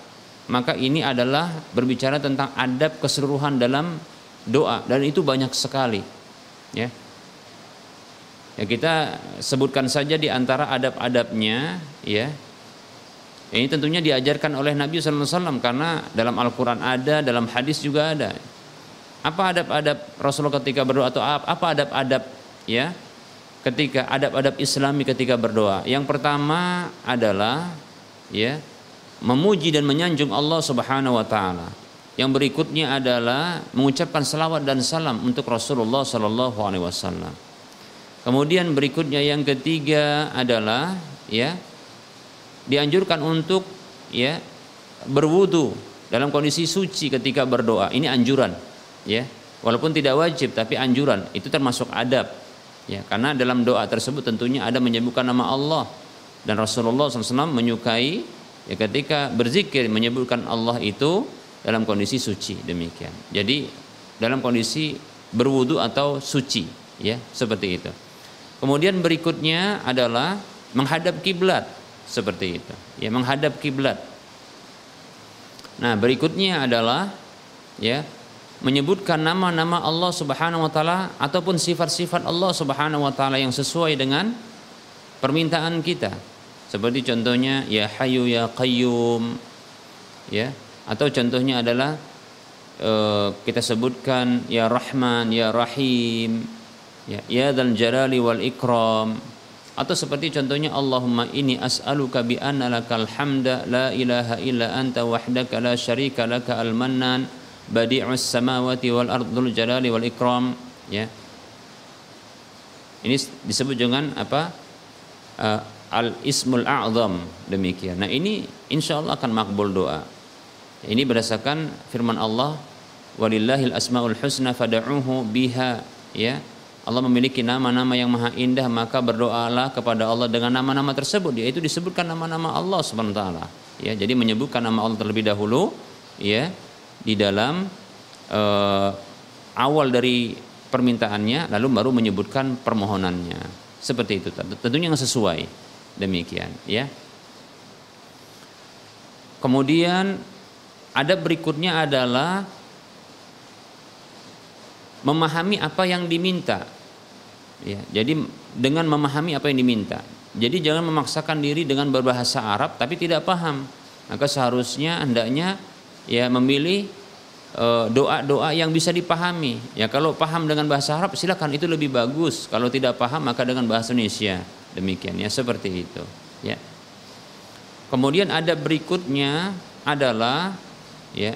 maka ini adalah berbicara tentang adab keseluruhan dalam doa dan itu banyak sekali. Ya. Ya kita sebutkan saja di antara adab-adabnya ya. Ini tentunya diajarkan oleh Nabi SAW karena dalam Al-Quran ada, dalam hadis juga ada. Apa adab-adab Rasulullah ketika berdoa atau apa adab-adab ya ketika adab-adab Islami ketika berdoa? Yang pertama adalah ya memuji dan menyanjung Allah Subhanahu wa taala. Yang berikutnya adalah mengucapkan salawat dan salam untuk Rasulullah sallallahu alaihi wasallam. Kemudian berikutnya yang ketiga adalah ya dianjurkan untuk ya berwudu dalam kondisi suci ketika berdoa. Ini anjuran ya. Walaupun tidak wajib tapi anjuran itu termasuk adab ya karena dalam doa tersebut tentunya ada menyebutkan nama Allah. Dan Rasulullah SAW menyukai ya ketika berzikir menyebutkan Allah itu dalam kondisi suci demikian. Jadi dalam kondisi berwudu atau suci ya seperti itu. Kemudian berikutnya adalah menghadap kiblat seperti itu. Ya menghadap kiblat. Nah berikutnya adalah ya menyebutkan nama-nama Allah Subhanahu wa taala ataupun sifat-sifat Allah Subhanahu wa taala yang sesuai dengan permintaan kita. Seperti contohnya ya Hayyu ya Qayyum ya. Atau contohnya adalah uh, kita sebutkan ya Rahman ya Rahim ya. Ya Dzal Jalali wal Ikram. Atau seperti contohnya Allahumma ini as'aluka bi anna lakal hamda la ilaha illa anta wahdaka la syarika laka al mannan badi'us samawati wal ardul jalali wal ikram ya ini disebut dengan apa uh, al ismul a'zam demikian. Nah ini insya Allah akan makbul doa. Ini berdasarkan firman Allah walillahil asmaul husna fad'uhu biha ya. Allah memiliki nama-nama yang maha indah maka berdoalah kepada Allah dengan nama-nama tersebut yaitu disebutkan nama-nama Allah Subhanahu taala ya jadi menyebutkan nama Allah terlebih dahulu ya di dalam uh, awal dari permintaannya lalu baru menyebutkan permohonannya. Seperti itu tentunya yang sesuai. Demikian ya. Kemudian ada berikutnya adalah memahami apa yang diminta. Ya jadi dengan memahami apa yang diminta. Jadi jangan memaksakan diri dengan berbahasa Arab tapi tidak paham. Maka seharusnya hendaknya ya memilih eh, doa-doa yang bisa dipahami. Ya kalau paham dengan bahasa Arab silakan itu lebih bagus. Kalau tidak paham maka dengan bahasa Indonesia. Demikian ya seperti itu. Ya. Kemudian ada berikutnya adalah ya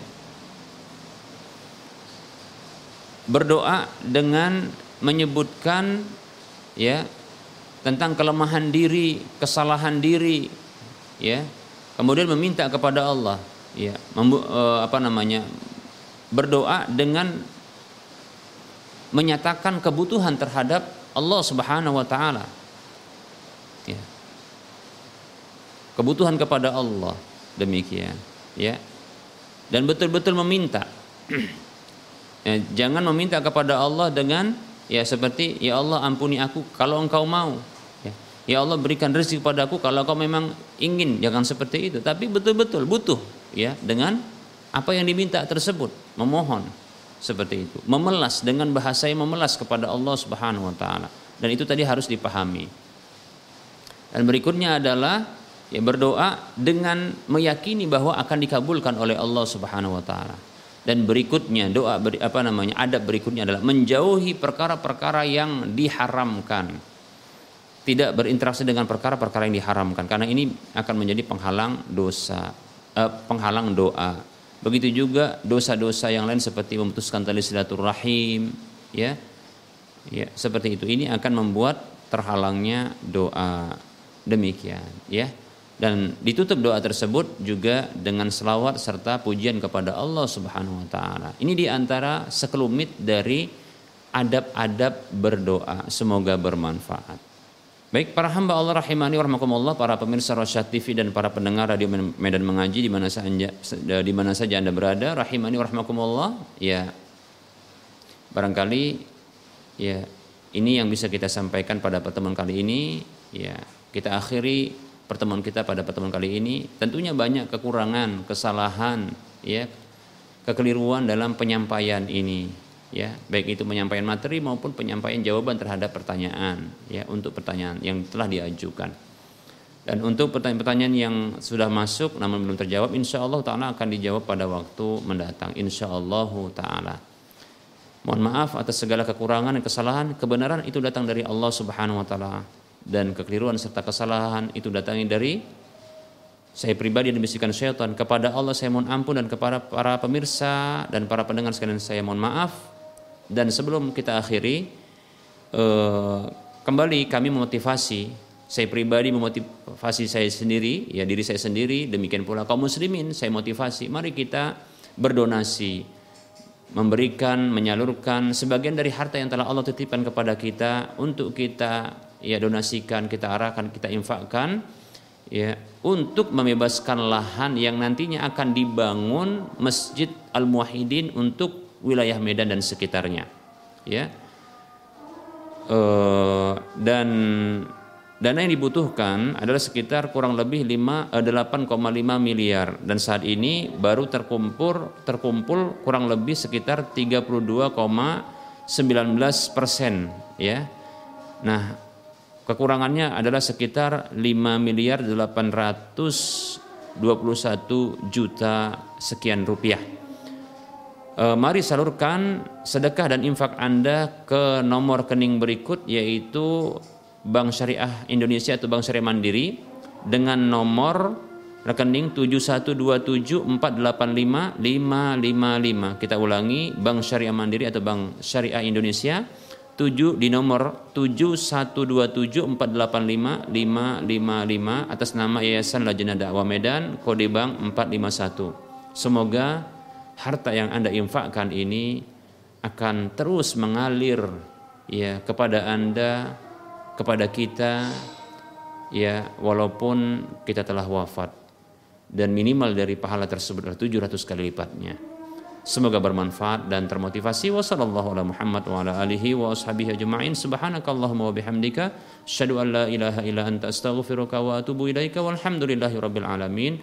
berdoa dengan menyebutkan ya tentang kelemahan diri, kesalahan diri, ya. Kemudian meminta kepada Allah, ya, membu, eh, apa namanya? berdoa dengan menyatakan kebutuhan terhadap Allah Subhanahu wa taala. Ya. kebutuhan kepada Allah demikian ya. Dan betul-betul meminta. Ya, jangan meminta kepada Allah dengan ya seperti ya Allah ampuni aku kalau engkau mau. Ya, ya Allah berikan rezeki kepada aku kalau kau memang ingin. Jangan seperti itu tapi betul-betul butuh ya dengan apa yang diminta tersebut memohon seperti itu memelas dengan bahasa yang memelas kepada Allah Subhanahu wa taala dan itu tadi harus dipahami dan berikutnya adalah ya berdoa dengan meyakini bahwa akan dikabulkan oleh Allah Subhanahu wa taala. Dan berikutnya doa beri, apa namanya? adab berikutnya adalah menjauhi perkara-perkara yang diharamkan. Tidak berinteraksi dengan perkara-perkara yang diharamkan karena ini akan menjadi penghalang dosa, penghalang doa. Begitu juga dosa-dosa yang lain seperti memutuskan tali silaturahim, ya. Ya, seperti itu. Ini akan membuat terhalangnya doa demikian ya dan ditutup doa tersebut juga dengan selawat serta pujian kepada Allah Subhanahu wa taala. Ini di antara sekelumit dari adab-adab berdoa. Semoga bermanfaat. Baik para hamba Allah rahimani warahmatullah para pemirsa Rosyad TV dan para pendengar radio Medan Mengaji di mana saja di mana saja Anda berada rahimani warahmatullah ya barangkali ya ini yang bisa kita sampaikan pada pertemuan kali ini. Ya, kita akhiri pertemuan kita pada pertemuan kali ini. Tentunya banyak kekurangan, kesalahan, ya, kekeliruan dalam penyampaian ini. Ya, baik itu penyampaian materi maupun penyampaian jawaban terhadap pertanyaan, ya, untuk pertanyaan yang telah diajukan. Dan untuk pertanyaan-pertanyaan yang sudah masuk namun belum terjawab, insya Allah Taala akan dijawab pada waktu mendatang. Insya Allah Taala. Mohon maaf atas segala kekurangan dan kesalahan. Kebenaran itu datang dari Allah Subhanahu wa taala dan kekeliruan serta kesalahan itu datangnya dari saya pribadi dan bisikan syaitan kepada Allah saya mohon ampun dan kepada para pemirsa dan para pendengar sekalian saya mohon maaf dan sebelum kita akhiri eh, kembali kami memotivasi saya pribadi memotivasi saya sendiri ya diri saya sendiri demikian pula kaum muslimin saya motivasi. Mari kita berdonasi memberikan, menyalurkan sebagian dari harta yang telah Allah titipkan kepada kita untuk kita ya donasikan, kita arahkan, kita infakkan ya untuk membebaskan lahan yang nantinya akan dibangun Masjid Al Muwahhidin untuk wilayah Medan dan sekitarnya. Ya. Uh, dan Dana yang dibutuhkan adalah sekitar kurang lebih 8,5 eh, miliar dan saat ini baru terkumpul terkumpul kurang lebih sekitar 32,19 persen ya. Nah kekurangannya adalah sekitar 5 miliar 821 juta sekian rupiah. E, mari salurkan sedekah dan infak Anda ke nomor rekening berikut yaitu Bank Syariah Indonesia atau Bank Syariah Mandiri dengan nomor rekening 7127485555. Kita ulangi Bank Syariah Mandiri atau Bank Syariah Indonesia 7 di nomor 7127485555 atas nama Yayasan Lajnah Dakwah Medan kode bank 451. Semoga harta yang Anda infakkan ini akan terus mengalir ya kepada Anda kepada kita ya walaupun kita telah wafat dan minimal dari pahala tersebut adalah 700 kali lipatnya. Semoga bermanfaat dan termotivasi. Wassallallahu ala Muhammad wa ala alihi wa ashabihi ajma'in. Subhanakallahumma wa bihamdika. Asyhadu an la ilaha illa anta astaghfiruka wa atubu ilaika. Walhamdulillahi rabbil alamin.